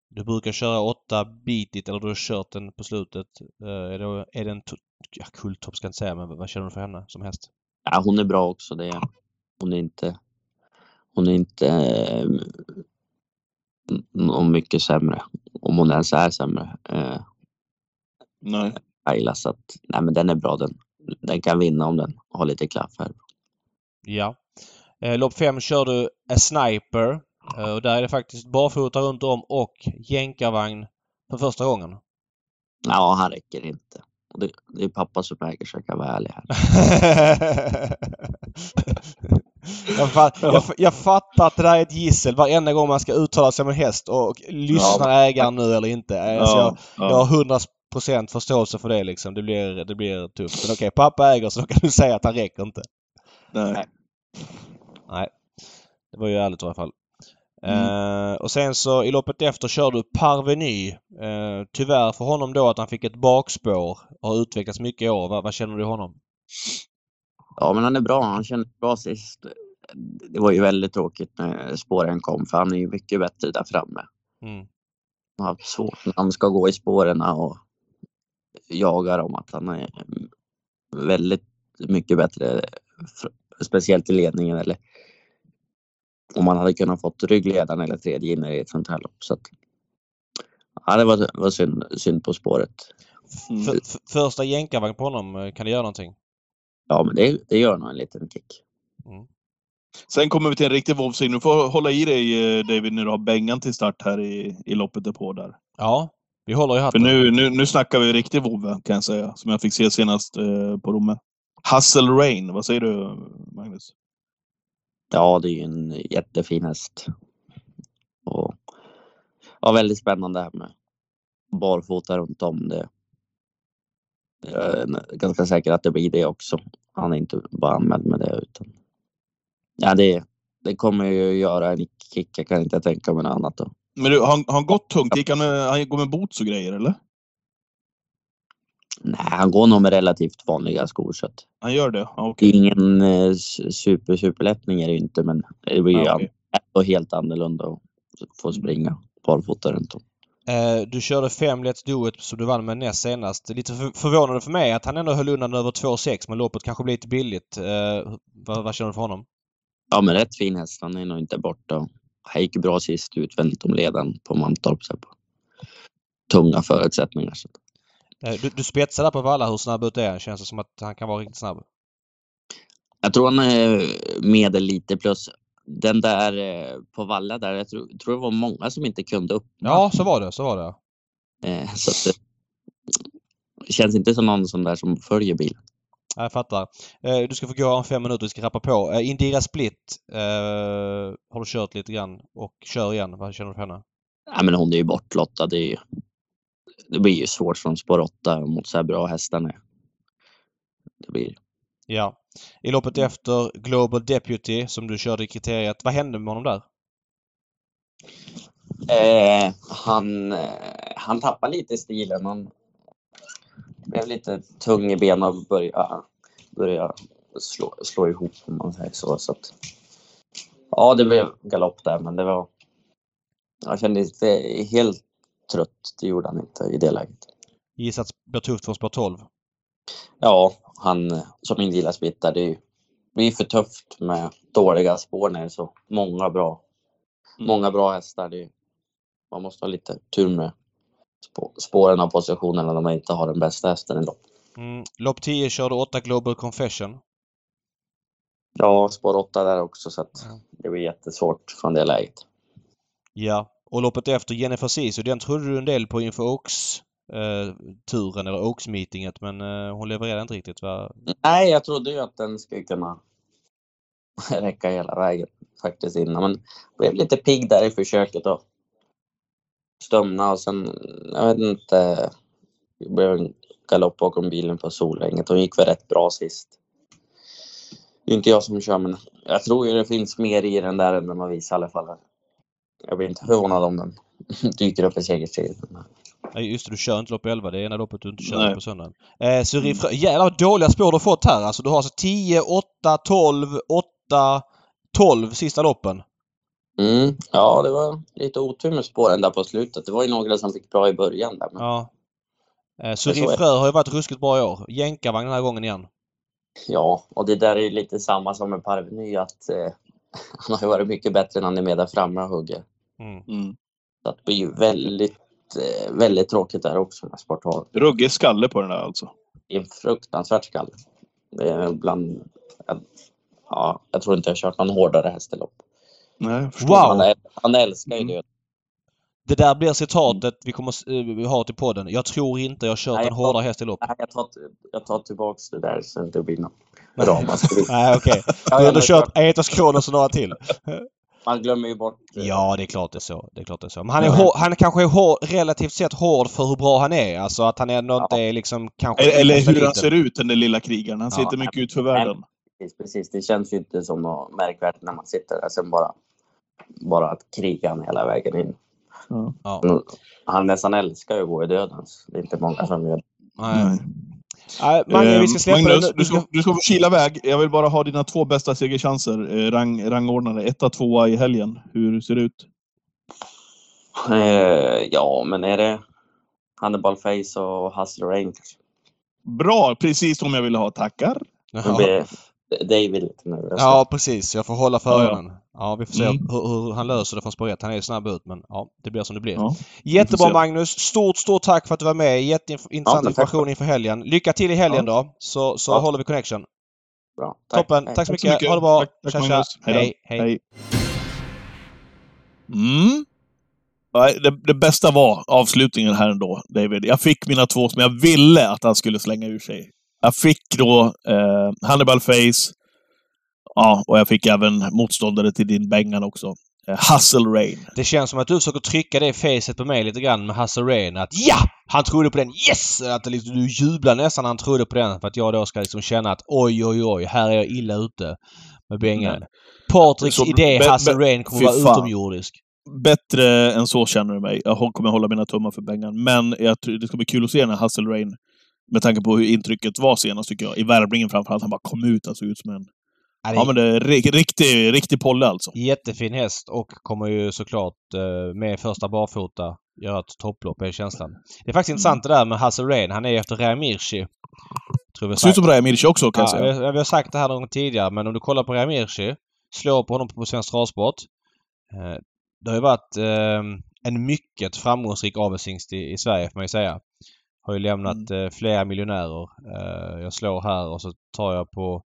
Du brukar köra åtta bitigt eller du har kört den på slutet. Eh, Är det, är det en ja, kulttopp ska jag inte säga men vad känner du för henne som häst? Ja, hon är bra också. Det är, hon är inte, hon är inte eh, någon mycket sämre. Om hon ens är sämre. Eh, Nej. Ayla, så att, nej men den är bra den. Den kan vinna om den har lite klaff här. Ja. Eh, Lopp 5 kör du A Sniper. Eh, Och där är det faktiskt barfota runt om och jänkarvagn för första gången. Ja, han räcker inte. Det, det är pappa som äger så jag kan vara ärlig här. jag, fa- jag, jag fattar att det där är ett gissel varenda gång man ska uttala sig om en häst och lyssnar ägaren nu eller inte. Alltså jag, Ja, jag ja. har 100% förståelse för det liksom. Det blir, det blir tufft. Men okej, pappa äger så då kan du säga att han räcker inte. Nej. Nej. Det var ju ärligt i alla fall. Mm. Eh, och sen så i loppet efter kör du Parveny. Eh, tyvärr för honom då att han fick ett bakspår och har utvecklats mycket i år. Vad, vad känner du honom? Ja, men han är bra. Han kände bra sist. Det var ju väldigt tråkigt när spåren kom för han är ju mycket bättre där framme. Mm. Han har svårt när han ska gå i spåren och jaga dem att han är väldigt mycket bättre. Speciellt i ledningen eller om man hade kunnat fått ryggledaren eller tredje in i ett sånt här lopp. Så att, ja, det var, var synd, synd på spåret. För, för, första jänkarvagn på honom, eh, kan det göra någonting? Ja, men det, det gör nog en liten kick. Sen kommer vi till en riktig vovsing. Du får hålla i dig eh, David när du har Bengan till start här i, i loppet därpå där. Ja, vi håller i För hatten. nu, nu, nu snackar vi riktig vovve kan jag säga. Som jag fick se senast eh, på Romme. Hustle Rain, vad säger du Magnus? Ja, det är ju en jättefin häst. Och, ja, väldigt spännande här med barfota runt om. Det, jag är ganska säker att det blir det också. Han är inte bara anmäld med det utan. Ja, det, det kommer ju göra en kick. Jag kan inte tänka mig något annat. Då. Men du, har, han- har han gått tungt? Gick han, med- han går med boots och grejer eller? Nej, han går nog med relativt vanliga skor så att Han gör det? Okej. är ingen eh, super superlättning är det ju inte, men det blir ju Ja, okej. ändå helt annorlunda att få springa barfota runt om. Eh, du körde fem Let's Do It som du vann med näst senast. Lite för, förvånande för mig att han ändå höll undan över 2,6 men loppet kanske blir lite billigt. Eh, vad, vad känner du för honom? Ja, men rätt fin häst. Han är nog inte borta. Han gick bra sist utvändigt om ledaren på Mantorp. Så på tunga förutsättningar. Så. Eh, du, du spetsar där på Valla. Hur snabb ut är han? Känns det som att han kan vara riktigt snabb? Jag tror han är medel lite plus. Den där eh, på Valla där, jag tror, tror det var många som inte kunde upp. Ja, så var det. Så var det. Eh, så att det, känns inte som någon sån där som följer bilen. Ja, Jag fattar. Eh, du ska få gå om fem minuter. Vi ska rappa på. Indira Split eh, har du kört lite grann och kör igen. Vad känner du för henne? Ja, men hon är ju bortlottad. Det, ju, det blir ju svårt från spår 8 mot så här bra hästar. nu. Det blir Ja. I loppet efter Global Deputy som du körde i kriteriet. Vad hände med honom där? Eh, han, eh, han tappade lite i stilen. Han blev lite tung i benen och började, började slå, slå ihop om man säger så. så att, ja, det blev galopp där, men det var... Jag kände inte helt trött. Det gjorde han inte i det läget. Gissat blir tufft för spår 12. Ja, han som inte gillar smittar, det blir för tufft med dåliga spår när det är så många bra, många bra hästar. Det man måste ha lite tur med spå- spåren och positionerna när man inte har den bästa hästen i lopp. Mm. Lopp 10 körde 8 Global Confession. Ja, spår 8 där också så att Ja. det blir jättesvårt från det läget. Ja. Och loppet efter Jennifer Sisu, den trodde du en del på inför Oaks eh, turen eller Oaks meetinget men eh, hon levererade inte riktigt va? Nej, jag trodde ju att den skulle kunna räcka hela vägen faktiskt innan. Men blev lite pigg där i försöket och stumna och sen, jag vet inte, det blev en galopp bakom bilen på Solänget. Hon gick väl rätt bra sist. Det är inte jag som kör men jag tror ju det finns mer i den där än den har visar i alla fall. Jag blir inte förvånad om den dyker upp i segerstriden. Nej just det, du kör inte lopp 11. Det är ena loppet du inte kör Nej. på söndagen. Eh, Suri Frö... Jävlar vad dåliga spår du har fått här alltså. Du har alltså 10, 8, 12, 8, 12 sista loppen. Mm. Ja, det var lite otur med spåren där på slutet. Det var ju några som fick bra i början där. Men, Ja. Eh, Suri. Frö har ju varit ruskigt bra i år. Jänkarvagn den här gången igen. ja, och det där är ju lite samma som med Parveny att eh, han har ju varit mycket bättre när han är med där framme och hugger. Mm. Mm. Så att det blir ju väldigt, eh, väldigt tråkigt där också när Sport har Ruggig skalle på den där alltså. en fruktansvärt skalle. Det är bland... Ja, jag tror inte jag har kört någon hårdare hästlopp. Nej. Wow. Han, äl- han älskar ju Mm. det. Det där blir citatet vi kommer eh, vi har till podden. Jag tror inte jag kört Nej, en hårdare häst i lopp. Nej, jag tar, jag tar tillbaks det där så det inte blir något ramaskri. Nej okej. Ja, Du har jag ändå kört Aetos Kronos och några till. Man glömmer ju bort... eh, Ja, det är klart det är så. Det är klart det är så. Men han är, Ja. hår, han kanske är hår, relativt sett hård för hur bra han är. Alltså att han ändå Ja. inte är liksom kanske... Eller, eller hur han ser ut, den där lilla krigaren. Han ser Ja. inte mycket ut för världen. Precis, precis. Det känns ju inte som något märkvärdigt när man sitter där. Sen bara, bara att kriga han hela vägen in. Ja. Ja. Han nästan älskar ju att gå i dödens. Det är inte många som gör det. Nej. Nej, Mange, vi ska Eh, släppa Magnus, det nu. du ska, du ska få kila iväg. Jag vill bara ha dina två bästa segerchanser. Eh, rang, rangordnade. Etta, tvåa i helgen. Hur ser det ut? Eh, ja, men är det Hannibal Face och Hustler kanske? Bra! Precis som jag ville ha. Tackar. Det Ja. blir David lite nervös. ja, precis. Jag får hålla för Ja, ja. ögonen. Ja, vi får se Mm. hur, hur han löser det från spår ett. Han är ju snabb ut, men ja, det blir som det blir. Ja. Jättebra. Magnus! Stort, stort tack för att du var med. Jätteintressant Ja, tack information inför helgen. Lycka till i helgen då, så, så Ja. håller vi connection. Bra. Toppen! Hej. Tack så Tack så mycket. mycket. Ha det bra! Tack- tack, tja, tja. Hej. Hej, hej. Mm. Nej, Det, det bästa var avslutningen här ändå, David. Jag fick mina två som jag ville att han skulle slänga ur sig. Jag fick då eh, Hannibal Face. Ja, och jag fick även motståndare till din Bengan också. Eh, Hustle Rain. Det känns som att du försöker trycka det facet på mig lite grann med Hasse Rain. Att ja! Han trodde på den. Yes! Att det liksom, du jublar nästan när han trodde på den. För att jag då ska liksom känna att oj, oj, oj, här är jag illa ute med Bengan. Nej. Patriks Så- idé be- be- Rain kommer vara fan. utomjordisk. Bättre än så känner du mig. Jag kommer hålla mina tummar för Bengan. Men jag det ska bli kul att se den här Hustle Rain. Med tanke på hur intrycket var senast tycker jag. I värmningen framförallt. Han bara kom ut och såg ut som en... Ja, Ja men det är ri- riktig, riktig polle alltså. Jättefin häst och kommer ju såklart eh, med första barfota göra ett topplopp, är känslan. Det är faktiskt intressant det där med Hasse Rain. Han är efter Ramirci. Tror Ser ut som Rajamirci också kan jag Ja, säga. vi, har sagt det här någon gång tidigare, men om du kollar på Ramirci, slår på honom på Svensk Travsport. Eh, det har ju varit eh, en mycket framgångsrik avelshingst i, i Sverige får man ju säga. Har ju lämnat Mm. eh, flera miljonärer. Eh, jag slår här och så tar jag på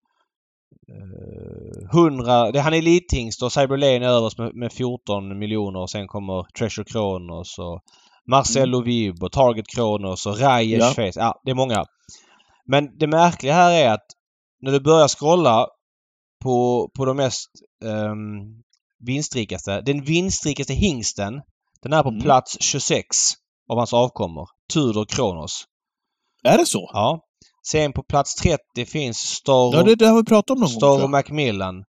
eh, 100... Det, han är elithingst och Cyber Lane överst med, med 14 miljoner och sen kommer Treasure Kronos och Marcello Vib och Target Kronos och Rajers Ja. Face. Ja, det är många. Men det märkliga här är att när du börjar scrolla på, på de mest um, vinstrikaste. Den vinstrikaste hingsten den är på Mm. plats 26 av hans avkommor. Tudor Kronos. Är det så? Ja. Sen på plats 30 finns Storo, Ja, det, det har vi pratat om någon gång. Tror jag. Macmillan.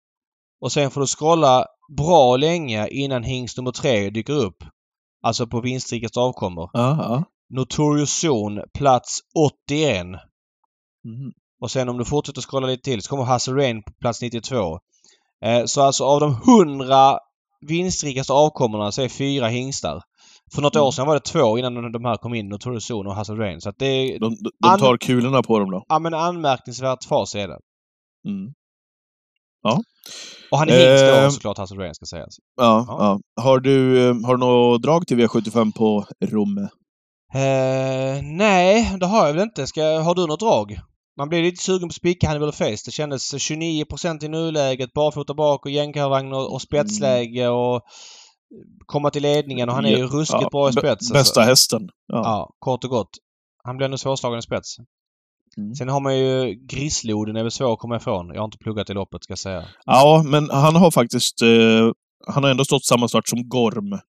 Och sen får du scrolla bra länge innan hingst nummer tre dyker upp. Alltså på vinstrikaste avkommor. Ja. Notorious Zone, plats 81. Mhm. Och sen om du fortsätter scrolla lite till så kommer Hasse Rain på plats 92. Eh, så alltså av de 100 vinstrikaste avkommorna så är fyra hingstar. För något Mm. år sedan var det två innan de här kom in, Notorious Zone och Hasse Rain. Så att det är De, de, de tar kulorna på dem då. ja, men anmärkningsvärt fas är det. Mm. Och han är hingst Eh, då såklart, Hasse Rain ska sägas. Ja, Ja. ja. Har du, eh, har du något drag till V75 på Romme? Eh, nej, det har jag väl inte. Ska, har du något drag? Man blir lite sugen på spika Hannibal Face. Det kändes 29% i nuläget, barfota bak och jänkarvagn och, och spetsläge och komma till ledningen och han är ju ruskigt ja, bra i spets. alltså. Bästa hästen. Ja. Ja, kort och gott. Han blir nog svårslagen i spets. Mm. Sen har man ju Grisloden är väl svår att komma ifrån. Jag har inte pluggat i loppet ska jag säga. ja, men han har faktiskt... Eh, han har ändå stått samma start som Gorm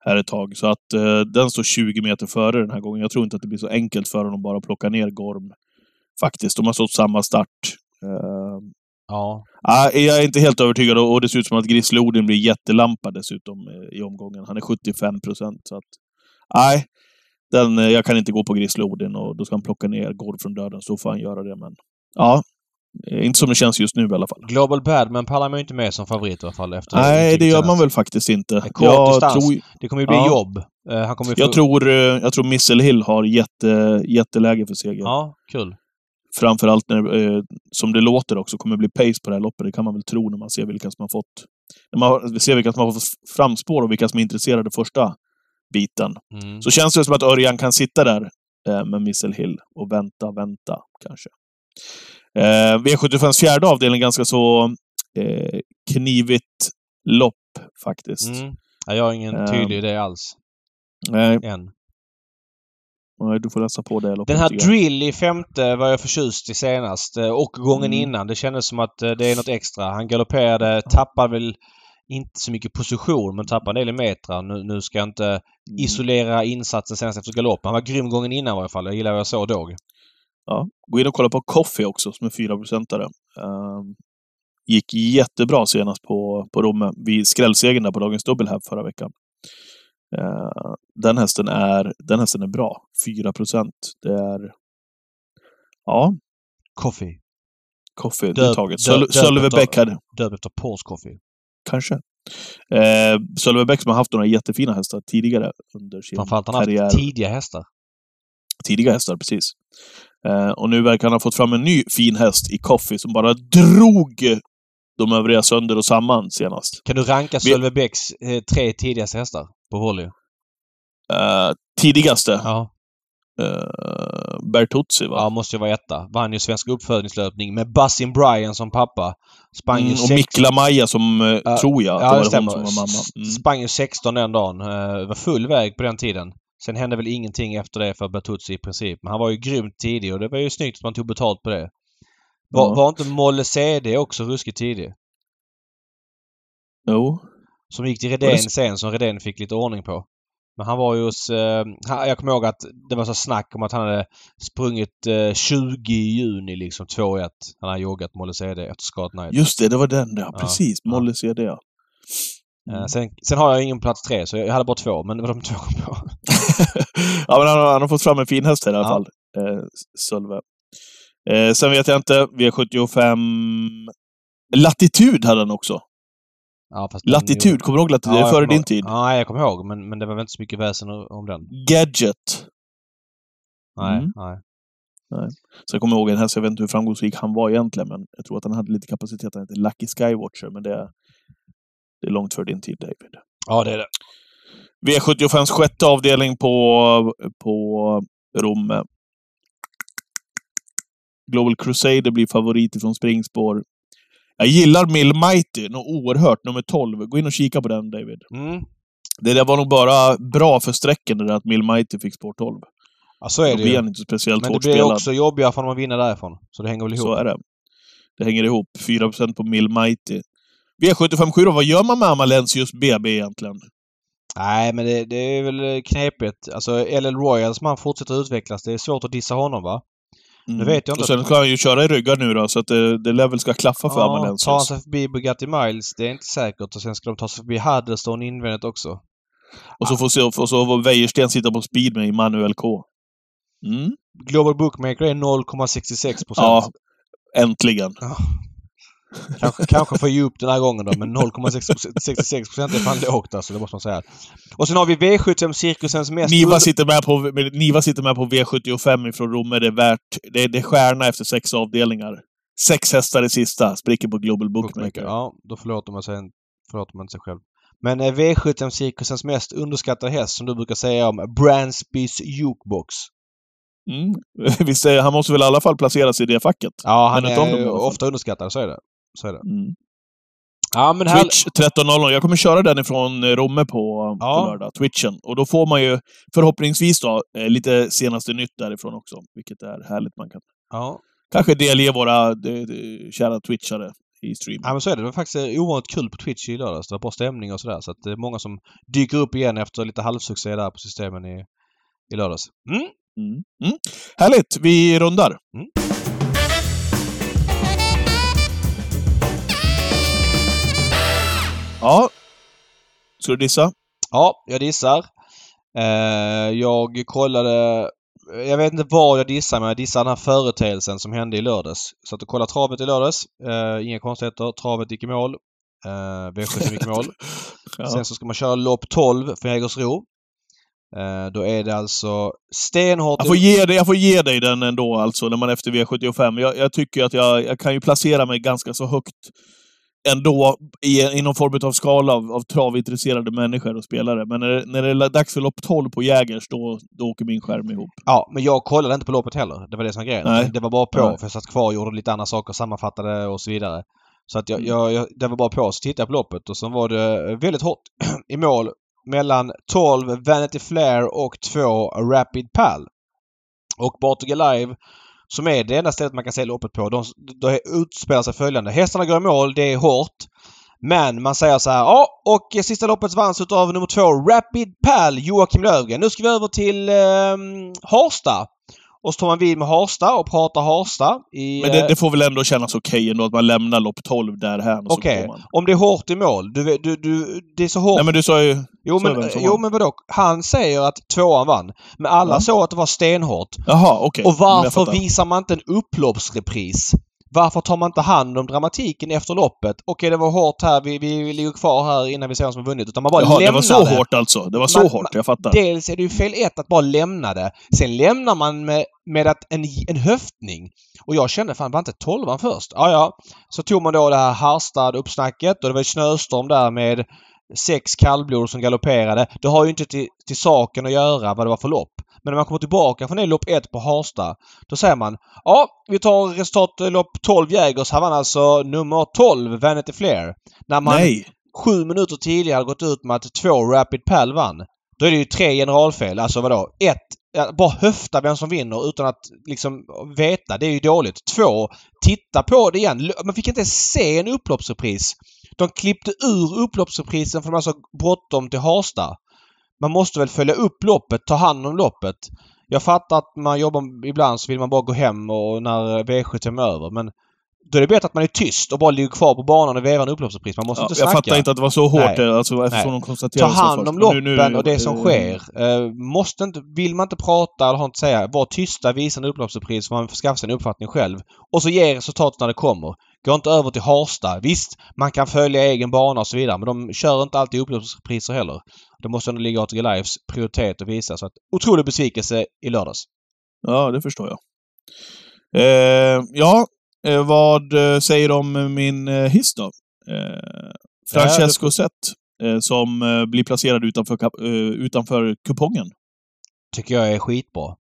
här ett tag. Så att eh, den står 20 meter före den här gången. Jag tror inte att det blir så enkelt för honom bara att plocka ner Gorm. Faktiskt. De har stått samma start. Eh, Ja. Ja, jag är inte helt övertygad och det ser ut som att Grisloden blir jättelampa dessutom eh, i omgången. Han är 75 procent. Så att, nej. Den, eh, jag kan inte gå på Grizzly Odin och då ska han plocka ner Gård från döden, så får han göra det. Men ja, eh, inte som det känns just nu i alla fall. Global Badman pallar man ju inte med som favorit i alla fall. Efter Nej, det gör man väl faktiskt inte. kort Jag distans. tror, Det kommer ju bli Ja. jobb. Han kommer ju få... jag tror, jag tror Missile Hill har jätte, jätteläge för seger. Ja, kul. Framförallt när, eh, som det låter också, kommer bli pace på det här loppet. Det kan man väl tro när man ser vilka som har fått... När man ser vilka som har fått framspår och vilka som är intresserade första biten. Mm. Så känns det som att Örjan kan sitta där eh, med Missile Hill och vänta, vänta kanske. Eh, V75s fjärde avdelning ganska så eh, knivigt lopp faktiskt. Mm. Ja, jag har ingen Ehm. tydlig idé alls. Nej, Än. Du får läsa på det. Den här. Drill i femte var jag förtjust i senast. eh, Och gången Mm. innan. Det kändes som att eh, det är något extra. Han galopperade, tappade väl inte så mycket position men tappade en del i metrar. Nu, nu ska jag inte Mm. isolera insatsen senast efter galopp. Han var grym gången innan i alla fall. Jag gillar vad jag såg då. Ja. Gå in och kolla på Coffee också, som är 4-procentare. Um, gick jättebra senast på, på Romme, vid skrällsegern där på dagens dubbel här förra veckan. Eh, den, hästen är, den hästen är bra. 4 procent. Det är... Ja, Coffee. Coffee, det är taget. döp- Söl- döp Sölve efter- Bäck hade... Döpt efter Pauls Coffee. Kanske. Eh, Sölve Bäck som har haft några jättefina hästar tidigare under sin Framförallt han har karriär. haft tidiga hästar. tidiga hästar, precis. Eh, och nu verkar han ha fått fram en ny fin häst i Coffee som bara drog de övriga sönder och samman senast. Kan du ranka Vi- Sölve Bäcks eh, tre tidigaste hästar på volley? Eh, tidigaste, Ja. eh, Bertuzzi va? ja, måste ju vara etta. Vann ju Svensk uppfödningslöpning med Bussin Bryan som pappa. Sprang Mm, och Mikla Maja som, Ja, tror jag, Ja, det stämmer. som var mamma. Mm. Sprang ju 16 den dagen. Eh, var full väg på den tiden. Sen hände väl ingenting efter det för Bertuzzi i princip. Men han var ju grymt tidig och det var ju snyggt att man tog betalt på det. Var, Ja. var inte Molle CD också ruskigt tidig? Jo. Som gick till det Redén så? sen som Redén fick lite ordning på. Men han var ju hos... Eh, jag kommer ihåg att det var så snack om att han hade sprungit eh, 20 i juni liksom 2-1. Han hade joggat Molle CD efter Scott Knight. Just det, det var den där. Ja, Precis. Molle CD, ja. Eh, Mm. sen, sen har jag ingen plats tre så jag hade bara två men det var de två jag kom på. ja, men han, har- han har fått fram en fin häst i alla Ja. fall. Eh, Sölve. Eh, sen vet jag inte. V75... Latitud hade han också. Ja, Latitud, kommer du ihåg Latitud? Ja, det är före din tid. Ja, jag kommer ihåg men, men det var väl inte så mycket väsen om den. Gadget. Nej, Mm. nej. Så jag kommer ihåg en häst, jag vet inte hur framgångsrik han var egentligen, men jag tror att han hade lite kapacitet. Han heter Lucky Skywatcher, men det är, det är långt före din tid, David. Ja, det är det. V75s sjätte avdelning på, på Romme. Global Crusader blir favorit ifrån springspår. Jag gillar Mill Mighty, något oerhört, nummer 12. Gå in och kika på den, David. Mm. Det där var nog bara bra för sträcken, det där att Mill Mighty fick spår 12. Ja, så är Då det blir ju. han inte speciellt Men det blir spelad. också jobbigare för dem att vinna därifrån. Så det hänger väl ihop. Så är det. Det hänger ihop. 4% på Mill Mighty. V757 då, vad gör man med Amalensius BB egentligen? Nej, men det, det är väl knepigt. Alltså LL Royal som han fortsätter utvecklas. Det är svårt att dissa honom va? Mm. Nu vet jag inte Och sen ska han ju köra i ryggar nu då, så att det, det lär väl ska klaffa för Ja, tar han sig förbi Bugatti Miles, det är inte säkert. Och sen ska de ta sig förbi Huddleston invändigt också. Och så får se, och så får Wäjersten sitta på speed med Manuel K. Mm. Global Bookmaker är 0,66 procent. Ja, äntligen. Kanske, kanske får ge upp den här gången då, men 0,66 procent är fan lågt alltså, det måste man säga. Och sen har vi V75 cirkusens mest... Niva sitter, med på, Niva sitter med på V75 ifrån Romme. Det är värt... Det är, det är stjärna efter sex avdelningar. Sex hästar i sista. Spricker på Global Bookmaker. Bookmaker. Ja, då förlåter man sig, förlåter man sig själv. Men eh, V75 cirkusens mest underskattade häst som du brukar säga om Bransbys Jukebox. Mm. Visst är, han måste väl i alla fall placeras i det facket? Ja, han är fall. ofta underskattad, så är det. Så är det. Mm. Ja, men här... Twitch 13.00. Jag kommer köra den ifrån eh, Romme på, Ja. på lördag. Twitchen. Och då får man ju förhoppningsvis då eh, lite senaste nytt därifrån också. Vilket är härligt. Man kan Ja. kanske delge våra de, de, kära twitchare i stream. ja, men så är det. Det var faktiskt eh, ovanligt kul på Twitch i lördags. Det var bra stämning och sådär. Så att det är många som dyker upp igen efter lite halvsuccé där på systemen i, i lördags. Mm. Mm. Mm. Härligt! Vi rundar. Ja. Ska du dissa? Ja, jag dissar. Eh, jag kollade... Jag vet inte vad jag dissar men jag dissar den här företeelsen som hände i lördags. Så att jag kollade travet i lördags. Eh, inga konstigheter. Travet gick i mål. Eh, V75 gick i mål. Ja. Sen så ska man köra lopp 12 för Jägersro. Eh, då är det alltså stenhårt... Jag får, ge dig, jag får ge dig den ändå, alltså, när man är efter V75. Jag, jag tycker att jag, jag kan ju placera mig ganska så högt ändå i, i någon form av skala av, av travintresserade människor och spelare. Men när, när det är dags för lopp 12 på Jägers, då, då åker min skärm ihop. Ja, men jag kollade inte på loppet heller. Det var det som var grejen. Nej. Det var bara på. Nej. För jag satt kvar och gjorde lite andra saker, sammanfattade och så vidare. Så att jag, Mm. jag, jag, det var bara på. Så tittade jag på loppet och så var det väldigt hårt i mål mellan 12 Vanity Flair och 2 Rapid Pal. Och Bartog Live som är det enda stället man kan se loppet på. De, de utspelar sig följande. Hästarna går i mål, det är hårt. Men man säger så här, ja och sista loppet vanns utav nummer två Rapid Pal Joakim Lövgren. Nu ska vi över till eh, Harsta. Och så tar man vid med Harsta och pratar Harsta i... Men eh, det, det får väl ändå kännas okej ändå att man lämnar lopp 12 därhän. och så Okej, man. om det är hårt i mål. Du, du, du, det är så hårt. Nej men du sa ju... jo, men, som jo vann. men vadå? Han säger att tvåan vann. Men alla Ja. såg att det var stenhårt. Jaha, okej. Och Mm, jag varför visar man inte en upploppsrepris? Varför tar man inte hand om dramatiken efter loppet? Okej, det var hårt här. Vi, vi ligger kvar här innan vi ser vem som har vunnit. Utan man bara Jaha, det lämnar var så hårt alltså? Det var så Man- hårt, jag fattar. Dels är det ju fel ett att bara lämna det. Sen lämnar man med, med att en, en höftning. Och jag kände fan, var inte tolvan först? Ja, ja. Så tog man då det här Harstad-uppsnacket och det var snöstorm där med sex kallblod som galopperade. Det har ju inte till, till saken att göra vad det var för lopp. Men när man kommer tillbaka från det lopp ett på Harstad, då säger man ja, vi tar resultat eh, lopp 12 Jägers. Här vann alltså nummer 12 Vanity Flair. När man Nej! sju minuter tidigare hade gått ut med att två Rapid Pal vann. Då är det ju tre generalfel. Alltså vadå? Ett, bara höfta vem som vinner utan att liksom veta. Det är ju dåligt. Två, titta på det igen. Man fick inte se en upploppsrepris. De klippte ur upploppsreprisen för de var så bråttom till Harsta. Man måste väl följa upp loppet, ta hand om loppet. Jag fattar att man jobbar ibland så vill man bara gå hem och när V75 är över men då är det bättre att man är tyst och bara ligger kvar på banan och vevar en upploppsrepris. Man måste Ja, inte jag snacka. fattar inte att det var så hårt Nej. alltså, eftersom Nej. de konstaterade Ta hand om Men nu- loppen nu- och det som eh, sker. Eh, måste inte, vill man inte prata eller har inte säga, var tysta, visa en upploppsrepris så man får skaffa sig en uppfattning själv. Och så ge resultat när det kommer. Gå inte över till Harsta. Visst, man kan följa egen bana och så vidare men de kör inte alltid upploppsrepriser heller. Det måste ändå ligga ATG Lives prioritet att visa. Så att, otrolig besvikelse i lördags. Ja, det förstår jag. Eh, ja, eh, vad eh, säger du om min eh, hiss då? Eh, Francesco Zet, eh, som eh, blir placerad utanför, eh, utanför kupongen. Tycker jag är skitbra.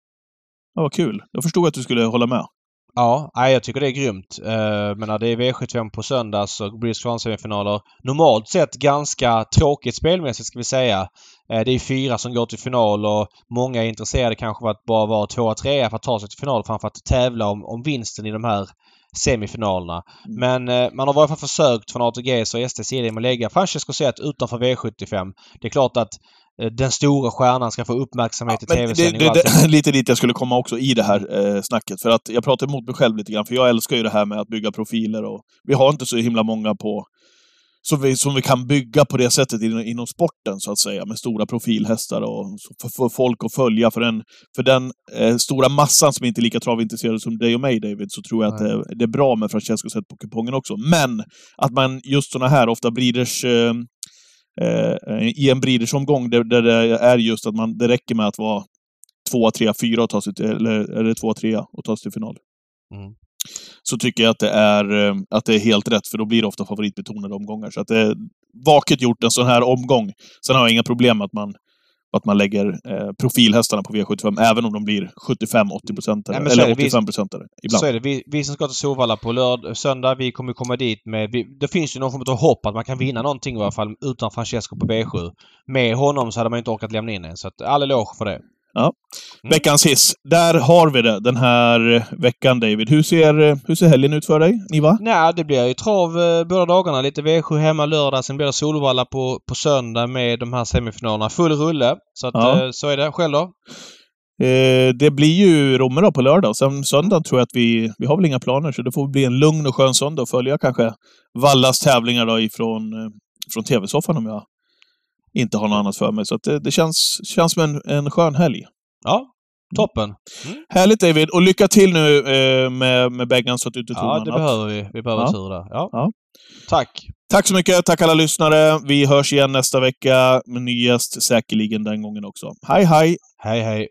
Ja, vad kul. Jag förstod att du skulle hålla med. Ja, nej, jag tycker det är grymt. Uh, men när det är V75 på söndag så blir det semifinaler Normalt sett ganska tråkigt spelmässigt ska vi säga. Eh, det är fyra som går till final och många är intresserade kanske av att bara vara tvåa, trea för att ta sig till final framför att tävla om, om vinsten i de här semifinalerna. Mm. Men eh, man har i varje fall försökt från ATGs och STs sida med att lägga Francesco Zet utanför V75. Det är klart att eh, den stora stjärnan ska få uppmärksamhet i Men det, tv-sändning lite dit jag skulle komma också i det här eh, snacket. För att jag pratar emot mig själv lite grann, för jag älskar ju det här med att bygga profiler och vi har inte så himla många på som vi, som vi kan bygga på det sättet inom, inom sporten, så att säga, med stora profilhästar och för, för folk att följa. För den, för den eh, stora massan som inte är lika travintresserade som dig och mig, David, så tror jag att det, det är bra med Francesco sett på kupongen också. Men att man just såna här, ofta breeders eh, eh, i en breedersomgång där, där det är just att man, det räcker med att vara tvåa, trea, fyra och ta sig till, eller, eller tvåa, trea och ta sig till final. Mm. Så tycker jag att det, är, eh, att det är helt rätt, för då blir det ofta favoritbetonade omgångar. Så att det är vaket gjort en sån här omgång. Sen har jag inga problem med att man, att man lägger eh, profilhästarna på V75, även om de blir 75-80 procentare. Nej, men så är Eller det. Vi- 85 procentare. Ibland. Så är det. Vi, vi som ska till Solvalla på lörd, söndag, vi kommer komma dit med... Vi, det finns ju någon form av hopp att man kan vinna någonting i alla fall utan Francesco på B7. Med honom så hade man inte orkat lämna in en. Så att all eloge för det. Mm. Veckans hiss. Där har vi det den här veckan, David. Hur ser, hur ser helgen ut för dig, Niva? Nej, det blir ju trav eh, båda dagarna. Lite V7 hemma lördag, sen blir det Solvalla på, på söndag med de här semifinalerna. Full rulle. Så att Ja. eh, så är det. Själv då? Eh, det blir ju Romme då på lördag. Sen söndag tror jag att vi... Vi har väl inga planer, så det får bli en lugn och skön söndag och följa kanske Vallas tävlingar då ifrån, eh, från TV-soffan om jag inte har något annat för mig. Så det, det känns, känns som en, en skön helg. Ja, toppen. Härligt David! Och lycka till nu eh, med, med Beggan så att du inte tror Ja, det annat. behöver vi. Vi behöver Ja. tur där. Ja. Ja. Tack. Tack så mycket! Tack alla lyssnare! Vi hörs igen nästa vecka med ny gäst, säkerligen den gången också. Hej hej! Hej hej.